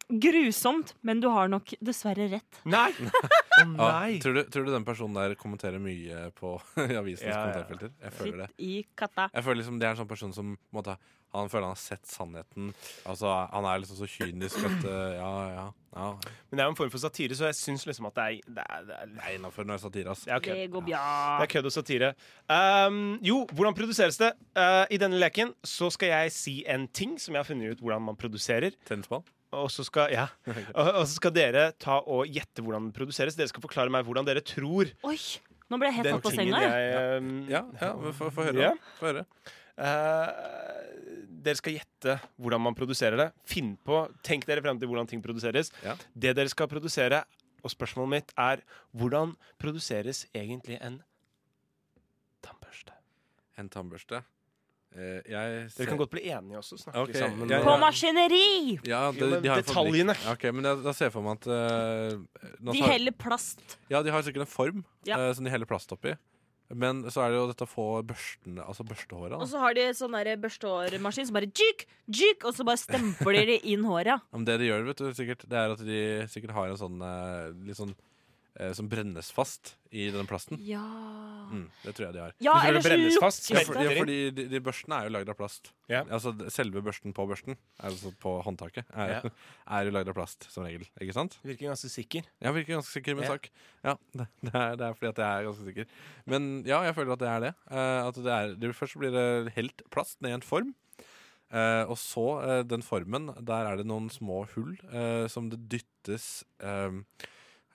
Grusomt, men du har nok dessverre rett. Nei! Å Ja, tror, du, tror du den personen der kommenterer mye på avisens Ja, kommentarfelter? Jeg føler det. I katta. Jeg føler liksom Det er en sånn person som måtte, Han føler han har sett sannheten. Altså Han er liksom så kynisk at eh, Ja, ja. ja Men det er jo en form for satire, så jeg syns liksom at det er Det er, det er, Det er innafor når det er satire. ass. det kødd. Det går bra. Det er kødd og satire. Um, jo, hvordan produseres det? Uh, I denne leken så skal jeg si en ting som jeg har funnet ut hvordan man produserer. Tennisball? Og så skal, ja. og, og så skal dere ta og gjette hvordan den produseres. Dere skal forklare meg hvordan dere tror Oi, nå ble jeg helt den tatt på tingen senga. jeg. um, Ja, ja få høre. Ja. høre. Uh, dere skal gjette hvordan man produserer det. Finn på, Tenk dere frem til hvordan ting produseres. Ja. Det dere skal produsere, og spørsmålet mitt er hvordan produseres egentlig en tannbørste? En tannbørste. Eh, jeg Dere kan godt bli enige også. Snakke okay. sammen. jeg- På maskineri! ja, det, de har detaljene. Ok, men jeg, da ser jeg for meg at uh, De har, heller plast. Ja, de har sikkert en form Ja. eh, som de heller plast oppi. Men så er det jo dette å få børstene, altså børstehåra. Og så har de sånn børstehårmaskin som bare jyk, jyk, og så bare stempler de inn håret. Men det de gjør, vet du, sikkert, det er at de sikkert har en sånn litt sånn som brennes fast i den plasten. Ja Mm, det tror jeg de har. Ja, Du tror eller det så brennes fast? Ja, lukter for, ja, fordi de, de børstene er jo lagd av plast. Ja. Altså Selve børsten på børsten, altså på håndtaket, er, Ja. er jo lagd av plast som regel. Ikke sant? Virker ganske sikker. Ja, virker ganske sikker med sak. Ja, det, det, er, det er fordi at jeg er ganske sikker. Men ja, jeg føler at det er det. Uh, at det er, det Først blir det helt plast ned i en form. Uh, og så uh, den formen, der er det noen små hull eh, som det dyttes eh,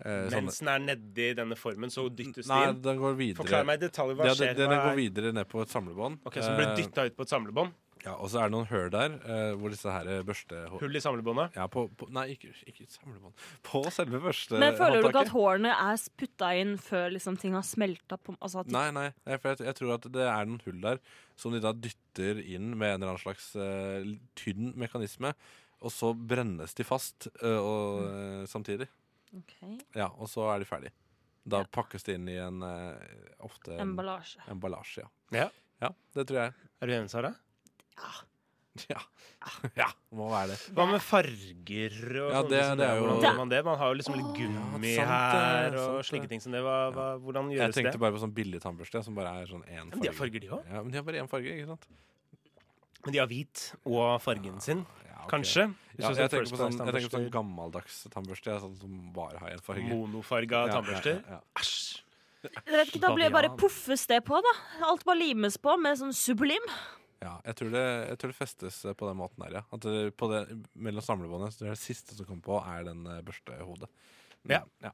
eh, Mens den er nedi denne formen, så dyttes det Nei, inn. den går videre. Forklar meg i detalj hva Ja, skjer. den, den går er- videre ned på et samlebånd. Ok, Så den blir Eh, dytta ut på et samlebånd? Ja, og så er det noen hull der eh, hvor disse her børste... Hull i samlebåndet? Ja, på, på, nei, ikke, ikke samlebånd. På selve børstehåndtaket. Men føler du ikke at hårene er putta inn før liksom ting har smelta altså Nei, nei, nei, for jeg, jeg tror at det er noen hull der som de da dytter inn med en eller annen slags uh, tynn mekanisme. Og så brennes de fast uh, og, uh, samtidig. Ok. Ja, og så er de ferdig. Da Ja. pakkes det inn i en eh, ofte en Emballasje. emballasje. Ja. Ja. ja, det tror jeg. Er du enig, Sara? Ja. ja, må være det. Hva med farger og Ja, sånne det- ting det er jo- Hvordan man det? Man har jo liksom litt gummi Ja, sant her og sant slike ting som det. Hva, hva, hvordan Jeg tenkte det? bare på sånn billig tannbørste som bare er sånn én Men de har farger, de òg. Ja, men de har bare én farge, ikke sant? Men de har hvit og fargen sin, Ja, ok. kanskje. Ja, jeg, tenker på sånn, jeg tenker på sånn gammeldags tannbørste sånn som bare har én farge. Monofarga tannbørster. Ja, ja, Æsj. Jeg vet ikke, Da blir det bare puffes det på, da. Alt bare limes på med sånn sublim. ja. Jeg, tror det, jeg tror det festes på den måten der, ja. At det, på det, mellom samlebåndet så det, er det siste som kommer på, er den eh, børstehodet. Mm, Ja. ja.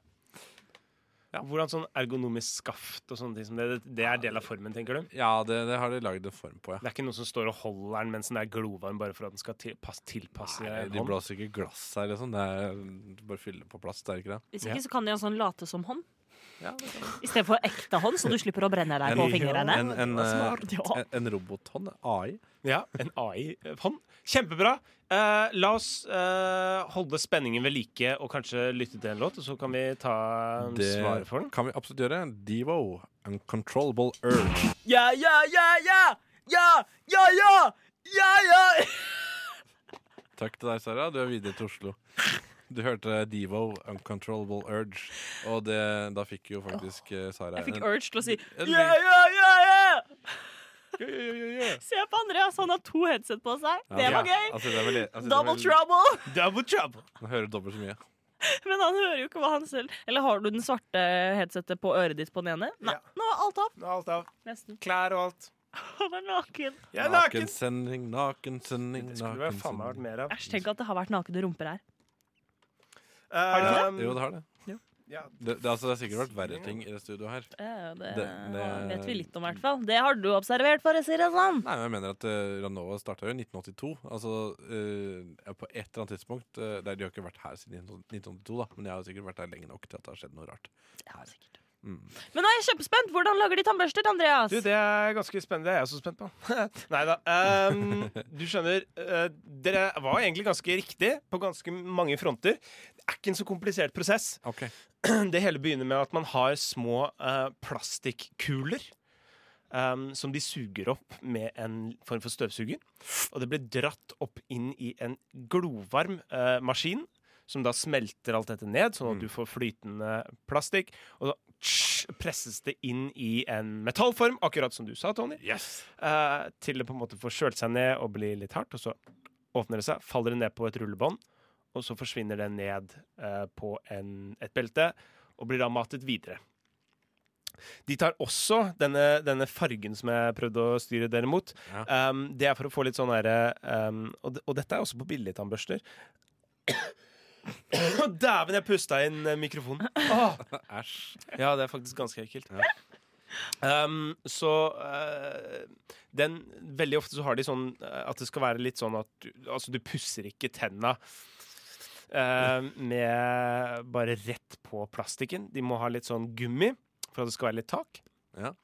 Hvordan sånn ergonomisk skaft og sånne ting som det, det er del av formen, tenker du? Ja, det, det har de lagd en form på, ja. Det er ikke noen som står og holder den mens den er glovarm bare for at den skal tilpasse, tilpasse Nei, de hånd? blåser ikke glass her, liksom. Det er bare bare fylle på plass, det er ikke det? Hvis Ja. ikke så kan de ha sånn late som hånd. Ja, I stedet for ekte hånd, så du slipper å brenne deg på fingrene. En, en, eh, en, en robothånd, AI. Ja, en AI-hånd. Kjempebra. Uh, la oss uh, holde spenningen ved like og kanskje lytte til en låt, og så kan vi ta Det svaret for den. kan vi absolutt gjøre. Devo, Uncontrollable Urge. Ja, ja, ja, ja! Ja, ja, ja! Ja, ja! Takk til deg, Sara. Du er videre til Oslo. Du hørte Devo, Uncontrollable Urge, og det, da fikk jo faktisk eh, Sara Jeg fikk urge til å si ja, ja, ja, ja! Se på Andreas, han har to headset på seg. Ja, Det var gøy. Altså, det veldig, altså, Double det er trouble. Double trouble. Han hører dobbelt så mye. Men han hører jo ikke hva han selv Eller har du den svarte headsetet på øret ditt på den ene? Nei, Ja. nå er alt av. Nå er Alt av. Nesten. Klær og alt. Han er naken. Jeg er naken. Nakensending, nakensending, Det skulle vel faen meg vært nakensending. mer av. Æsj, tenk at det har vært nakne rumper her. Har du det? Jo, det har det. Ja. Det, det, altså, det har sikkert vært verre ting i det studioet her. Ja, det, Det- det- vet vi litt om, i hvert fall. Det har du observert, for å si det sånn. Nei, men jeg mener at uh, Ranova starta jo i 1982. Altså uh, på et eller annet tidspunkt uh, De har ikke vært her siden 1982, da, men jeg har jo sikkert vært her lenge nok til at det har skjedd noe rart. Ja, sikkert. Mm. Men nå er jeg kjempespent. Hvordan lager de tannbørster, Andreas? Du, det er ganske spennende. Det er jeg også spent på. Nei da. Um, du skjønner, uh, dere var egentlig ganske riktig på ganske mange fronter. Det er ikke en så komplisert prosess. Okay. Det hele begynner med at man har små uh, plastikkuler. Um, som de suger opp med en form for støvsuger. Og det blir dratt opp inn i en glovarm uh, maskin, som da smelter alt dette ned, sånn at du får flytende plastikk. Og presses det inn i en metallform, akkurat som du sa, Tony. Eh, til det på en måte får kjølt seg ned og blir litt hardt. Og så åpner det seg, faller det ned på et rullebånd, og så forsvinner det ned uh, på en, et belte og blir da matet videre. De tar også denne, denne fargen som jeg prøvde å styre dere mot. Ja. Um, det er for å få litt sånn derre um, og, og dette er også på. Å, Dæven, jeg pusta inn eh, mikrofonen. Åh. Æsj. Ja, det er faktisk ganske ekkelt. Um, så uh, den Veldig ofte så har de sånn eh, at det skal være litt sånn at du, altså, du pusser ikke tenna uh, med bare rett på plastikken. De må ha litt sånn gummi for at det skal være litt tak. Ja.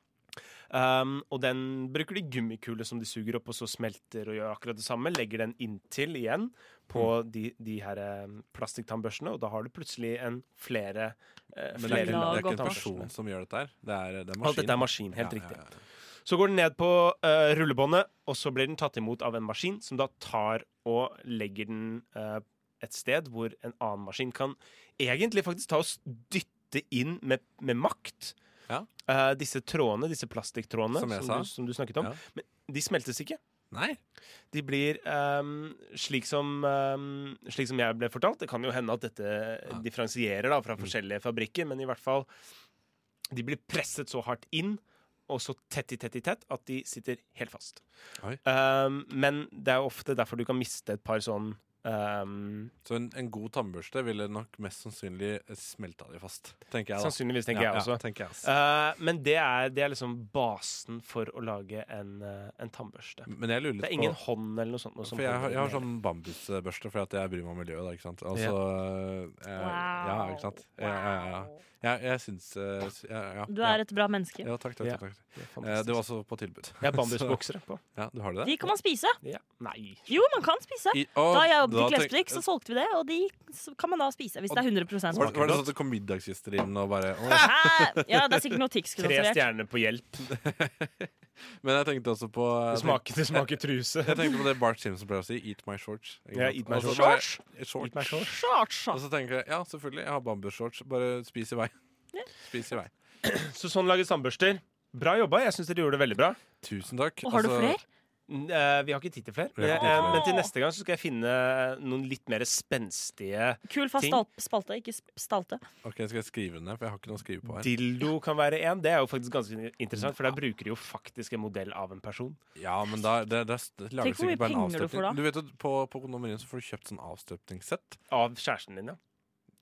Um, og den bruker de gummikule som de suger opp, og så smelter og gjør akkurat det samme. Legger den inntil igjen på de, de her eh, plastikktannbørstene, og da har du plutselig en flere, eh, Men det er, flere ikke, det er ikke en person som gjør dette her. Det er, det er maskin. Alt dette er maskin, helt Ja, riktig. ja, ja. Så går den ned på uh, rullebåndet, og så blir den tatt imot av en maskin, som da tar og legger den uh, et sted hvor en annen maskin kan egentlig faktisk ta og dytte inn med, med makt. Ja. Uh, disse trådene, disse plastikktrådene Som som, du, som du snakket om. Ja. Men de smeltes ikke. Nei. De blir um, slik, som, um, slik som jeg ble fortalt. Det kan jo hende at dette differensierer da, fra Mm. forskjellige fabrikker, men i hvert fall De blir presset så hardt inn og så tett i tett i tett at de sitter helt fast. Ehm, men det er ofte derfor du kan miste et par sånn ehm, Så en, en god tannbørste ville nok mest sannsynlig smelta de fast. Tenker jeg da. Sannsynligvis, tenker ja, jeg også. Ja, tenker jeg også. Uh, men det er, det er liksom basen for å lage en, eh, en tannbørste. Men jeg lurer litt Det er ingen på hånd eller noe sånt. Noe For jeg, har- jeg har sånn bambusbørste fordi at jeg bryr meg om miljøet. Da, ikke sant? Altså, jeg, Ja, ikke sant? Ja, ja, ja. Jeg, jeg syns eh, ja, ja, Du er et bra menneske. Ja, takk. takk, takk, takk. Det Eh, det var også på tilbud. Jeg har bambusboksere på. Ja, du har det? De kan man spise. Ja. Nei. Jo, man kan spise. I, å, Da jeg jobbet i klesbutikk, så solgte vi det, og de kan man da spise. Hvis det er 100 var, smak. var det sånn at det kom middagsgjester inn og bare å. Hæ? Ja, det er sikkert noe Tix kunne Tre stjerner på hjelp. Men jeg tenkte også på Det smaker, det smaker truse. Jeg tenkte på det Bart Simpson pleier å si. Eat my shorts. Ja, eat my shorts. bare- shorts. Eat my shorts. Shorts. Og så tenker jeg ja, selvfølgelig, jeg har bambusshorts. Bare spis i vei. Ja. Spis i vei. Så sånn lages tannbørster. Bra jobba. Jeg syns dere gjorde det veldig bra. Tusen takk. Og har du Altså, flere? Eh, vi har ikke tid til flere. Ja. har ikke tid til Eh, flere. men til neste gang så skal jeg finne noen litt mer spenstige Kul fast spalte, ikke stalte. Ok, Skal jeg skrive den ned? For jeg har ikke noe å skrive på her. Dildo kan være en. Det er jo faktisk ganske interessant, for der bruker de jo faktisk en modell av en person. Ja, men da, det, det, det lager sikkert bare en avstøpning. du får. Du vet at På, på kondomeriet så får du kjøpt sånn avstøpningssett. Av kjæresten din, ja.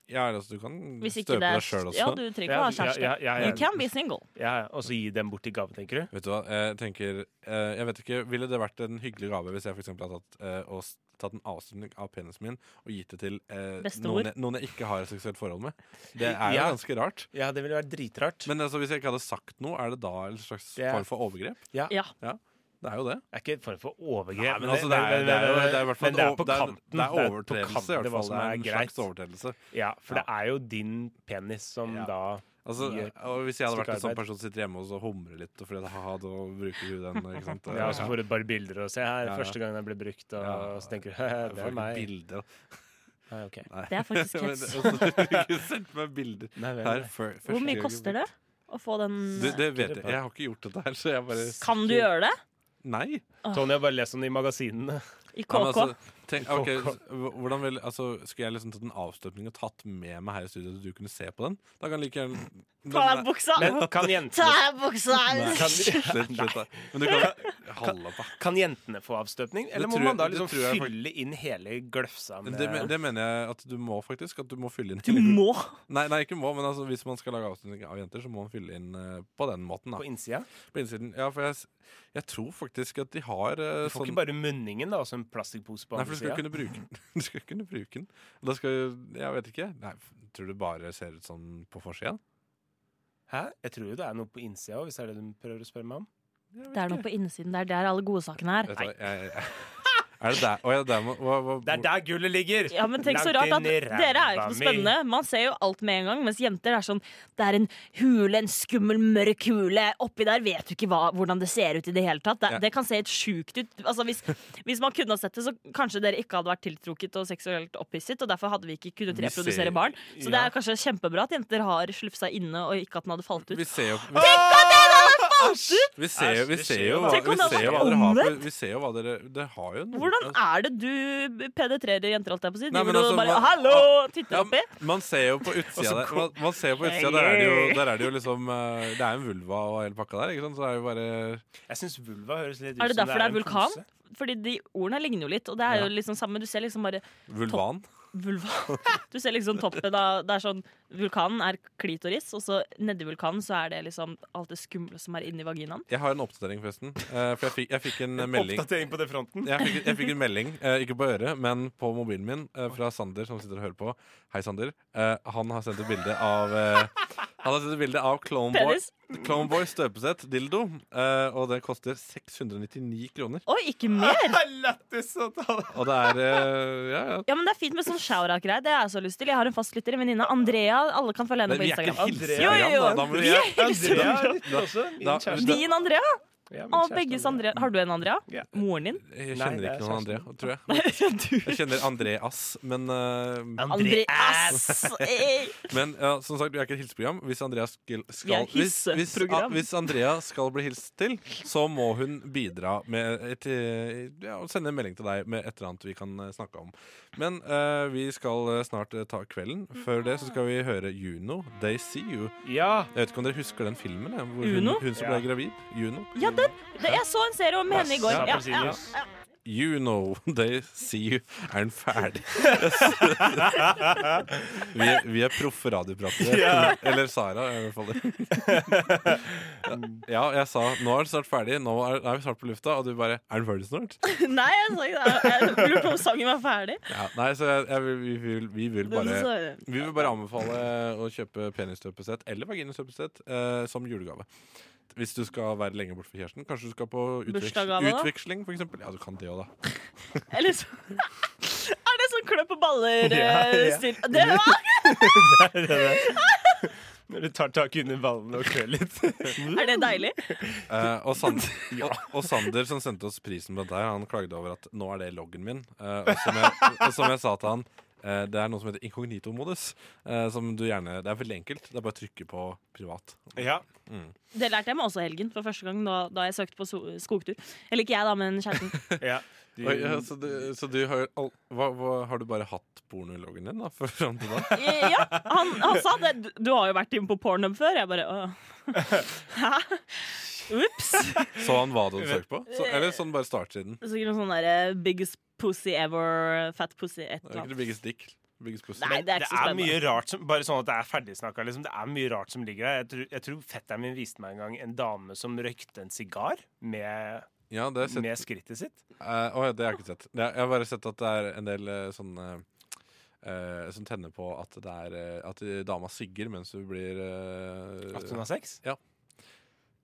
Ja, altså, du kan støpe det deg sjøl også. Ja, du trenger ikke å ha kjæreste. ja, ja, ja. You can be single. ja og så gi dem bort i gave, tenker du? Vet du hva, jeg tenker eh, Jeg vet ikke, Ville det vært en hyggelig gave hvis jeg for eksempel hadde tatt, eh, og tatt en avstøpning av penisen min og gitt det til eh, noen, jeg, noen jeg ikke har et seksuelt forhold med? Det er jo ganske rart. Ja, det ville vært dritrart. Men altså, hvis jeg ikke hadde sagt noe, er det da en slags form for overgrep? Ja. Ja. Det er jo det. Det er ikke en form for overgrep. Nei, men altså, det er, det er det er i hvert fall det er på kanten. Det er overtredelse, i hvert fall. Det er en slags overtredelse. Ja, for Ja. det er jo din penis som Ja. da Altså, og Hvis jeg hadde vært en sånn person som sitter hjemme og humrer litt, og fordi ha det da bruker du den ikke sant? Ja, og så får du bare bilder og se her. Ja, ja. Første gang den ble brukt, og Ja. så tenker du det er meg. Bilder. Nei, okay. Nei. Det er faktisk hets. det- altså, meg bilder Nei, her nei. Hvor mye koster det å få den du, det vet jeg. Jeg har ikke gjort dette her, så jeg bare Kan du gjøre det? Nei. Tony har bare lest om det i magasinene. I Ja, men KK? altså, tenk, ok, hvordan vil, altså, Skulle jeg liksom tatt en avstøpning og tatt med meg her i studio, så du kunne se på den? Da kan like gjerne Ta av buksa! Men kan Ta jentene, av deg buksa! kan, Slutt, slutt da. Men du kan Hold opp, kan jentene få avstøpning? Eller må tror man da liksom fylle inn hele gløfsa med Det, det mener jeg at du må, faktisk. At du må fylle inn Du må! Nei, nei, ikke må, men altså, hvis man skal lage avstøpning av jenter, så må man fylle inn uh, på den måten. Da. på innsida? På innsiden. Ja, for jeg, jeg tror faktisk at de har uh, Du får sånn ikke bare munningen, da, og så en plastikkpose på Nei, andre du skal kunne bruke den. Du skal kunne bruke den. Og Da skal Jeg vet ikke. Nei, tror du bare ser ut sånn på forsida? Hæ? Jeg tror jo det er noe på innsida òg, hvis det er det du prøver å spørre meg om. Det er noe på innsiden. Det er der alle godsakene er. Vet du hva, jeg, jeg, er det der? oh, ja, der må hva, hva, Det er der gullet ligger! Ja, men tenk så rart at Dere er jo ikke noe spennende. Man ser jo alt med en gang. Mens jenter er sånn Det er en hule, en skummel, mørk hule. Oppi der vet du ikke hva, hvordan det ser ut i det hele tatt. Det, Ja. det kan se helt sjukt ut. Altså, hvis, hvis man kunne ha sett det, så kanskje dere ikke hadde vært tiltrukket og seksuelt opphisset. Og derfor hadde vi ikke kunnet reprodusere barn. Så det er kanskje kjempebra at jenter har slufsa inne, og ikke at den hadde falt ut. Vi ser jo vi, vi ser jo, vi Æsj, det ser vi ser jo hva, vi ser jo hva dere har på. Vi ser jo hva dere Det har jo noe Hvordan er det du penetrerer jenter, alt jeg på å si? Driver du altså, og bare man- 'hallo', titter Ja, oppi? man ser jo på utsida der man, man ser jo på utsida, der, er det jo, der er det jo liksom eh, Det er en vulva og hele pakka der, ikke sant? Så det er jo bare Jeg syns vulva høres litt ut Er det som derfor det er en vulkan? pose. Fordi de ordene ligner jo litt, og det er jo liksom samme. Du ser liksom bare vulvan. Vulva. Du ser liksom toppen av Det er sånn Vulkanen er klitoris, og så nedi vulkanen så er det liksom alt det skumle som er inni vaginaen. Jeg har en oppdatering, forresten. Eh, for jeg fikk, jeg fikk en melding Oppdatering på det fronten. jeg fikk, jeg fikk en melding, eh, ikke på øret, men på mobilen min, eh, fra Sander, som sitter og hører på. Hei, Sander. Eh, han har sendt et bilde av eh, Han har sendt et bilde av Cloneboy, Penis. Cloneboy støpesett dildo, eh, og det koster 699 kroner. Oi, ikke mer! Lættis å ta det. Og det er eh, Ja, ja. Ja, men Det er fint med sånn shout-out-greie. Det har jeg så lyst til. Jeg har en fastlytter, en venninne. Andrea. Alle kan følge henne Men på vi er ikke Instagram. Andrea. Jo, jo, jo. da. Da må Vi er hilseprogram. Andrea også. Min Da- kjæreste. Din Andrea? Ja, kjæreste begges Andrea. Har du en Andrea? Ja. Moren din? Jeg kjenner er ikke noen Andrea, tror jeg. Jeg kjenner Andreas, men uh, Andreas! Men ja, som sagt, vi er ikke et hilseprogram. Hvis Andrea skal, skal hvis, hvis, ah, hvis Andrea skal bli hilst til, så må hun bidra med et, eh, ja, sende en melding til deg med et eller annet vi kan eh, snakke om. Men uh, vi skal snart ta kvelden. Før det så skal vi høre Juno, 'They See You'. Ja. Jeg vet ikke om dere husker den filmen? Hvor hun, Uno? hun som Ja. ble gravid? Juno. Ja, den! Det, jeg så en serie om henne i går. Ja, ja, ja. You know, they see you. Er den ferdig? vi, er, vi er proffe radiopratere. Eller Sara, i hvert fall. ja, jeg sa nå er den snart ferdig. Nå er, er vi snart på lufta. Og du bare Er den ferdig snart? Nei, jeg sa ikke det. Jeg lurte på om sangen var ferdig. Ja, nei, så jeg, jeg, vi, vil, vi vil bare Vi vil bare anbefale å kjøpe penisstøpesett eller vaginastøpesett eh, som julegave. Hvis du skal være lenge borte fra kjæresten. Kanskje du skal på utveksling, for. Ja, du kan det òg, da. Eller så Er det sånn kløpp på baller-stil? ja. Det var Det er det. Når du tar tak under ballene og klør litt. Er det deilig? Uh, og, Sander, og, og Sander, som sendte oss prisen på dette, han klagde over at nå er det loggen min. Uh, og, som jeg, og som jeg sa til han, eh, det er noe som heter inkognito-modus. eh, som du gjerne, Det er veldig enkelt. Det er bare å trykke på privat. Ja. Mm. Det lærte jeg meg også i helgen, for første gang da, da jeg søkte på so skogtur. Eller ikke jeg, da, men kjæresten. ja. Du, Oi, ja, så, du, så du har all, hva, hva, Har du bare hatt porno-loggen din da, for fram til da? Ja, han, han sa det. Du, du har jo vært inne på Pornhub før. Jeg bare åh. Hæ? Ops. Så han hva du hadde søkt på? Så, eller sånn bare startsiden? Sikkert noe sånn derre biggest pussy ever, fat pussy, et Det er eller ikke det biggest dick. Biggest pussy. Nei, det er det ikke så er mye rart som Bare sånn at det er ferdigsnakka. Liksom. Det er mye rart som ligger der. Jeg tror, jeg tror fetteren min viste meg en gang en dame som røykte en sigar med, Ja, det sett. med skrittet sitt. Eh, å ja, det har jeg ikke sett. Jeg har bare sett at det er en del uh, sånne uh, som tenner på at det er eh, At dama sigger mens hun blir eh, At hun har sex.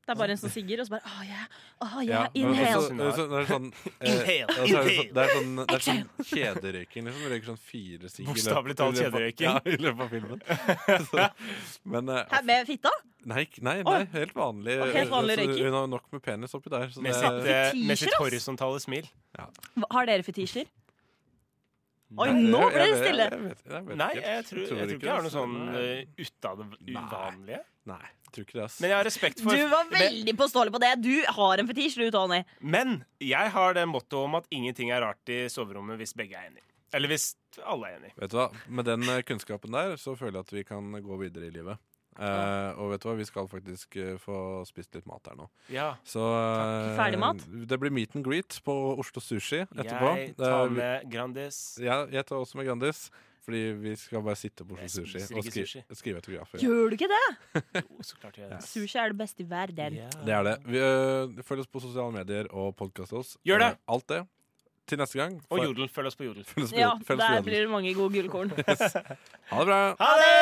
Det er bare en som sigger, og så bare Oh yeah. Ja, yeah. men Inhale. også- så- Det er sånn eh, Inhale, er det sånn- Det er sånn, det er sånn kjederøyking, liksom. Du røyker sånn fire sigg. i løpet- Bokstavelig talt i løpet av- kjederøyking. Ja, i løpet av filmen. så, men eh, Hæ, med fitta? nei, nei, nei, helt vanlig. Helt vanlig Så røyking? Hun har nok med penis oppi der. Så Med det, sitt, eh, med Fetisjer, sitt ass. horisontale smil. Hva- Har dere fetisjer? Oi, Nei, nå ble det stille. Jeg, vet, jeg vet Nei, jeg tror, jeg tror ikke jeg har noe sånn uh, ut av det uvanlige. Nei, jeg tror ikke det, ass. Men jeg har respekt for Du var veldig påståelig på det. Du har en fetisj, du, Tony. men jeg har det mottoet om at ingenting er rart i soverommet hvis begge er enige. Eller hvis alle er enige. Vet du hva, Med den eh, kunnskapen der så føler jeg at vi kan gå videre i livet. Eh, og vet du hva, vi skal faktisk uh, få spist litt mat her nå. Ja. Så uh, Ferdig mat? Det blir meet and greet på Oslo Sushi etterpå. Jeg tar med Grandis. Ja, jeg tar også med Grandis. Fordi vi skal bare sitte på Oslo Sushi og skri sushi. skrive autografer. Gjør du ikke det? Jo, så klart jeg gjør det. Sushi er det beste i verden. Yeah. Det er det. Vi, følg oss på sosiale medier og podkast oss. Gjør det! Eh, alt det. Til neste gang. Og Få- Jodel. Følg oss på Jodel. Følg oss på Ja, Jodel. Følg oss på der Jodel. blir det mange gode gullkorn. Ha det bra! Ha det!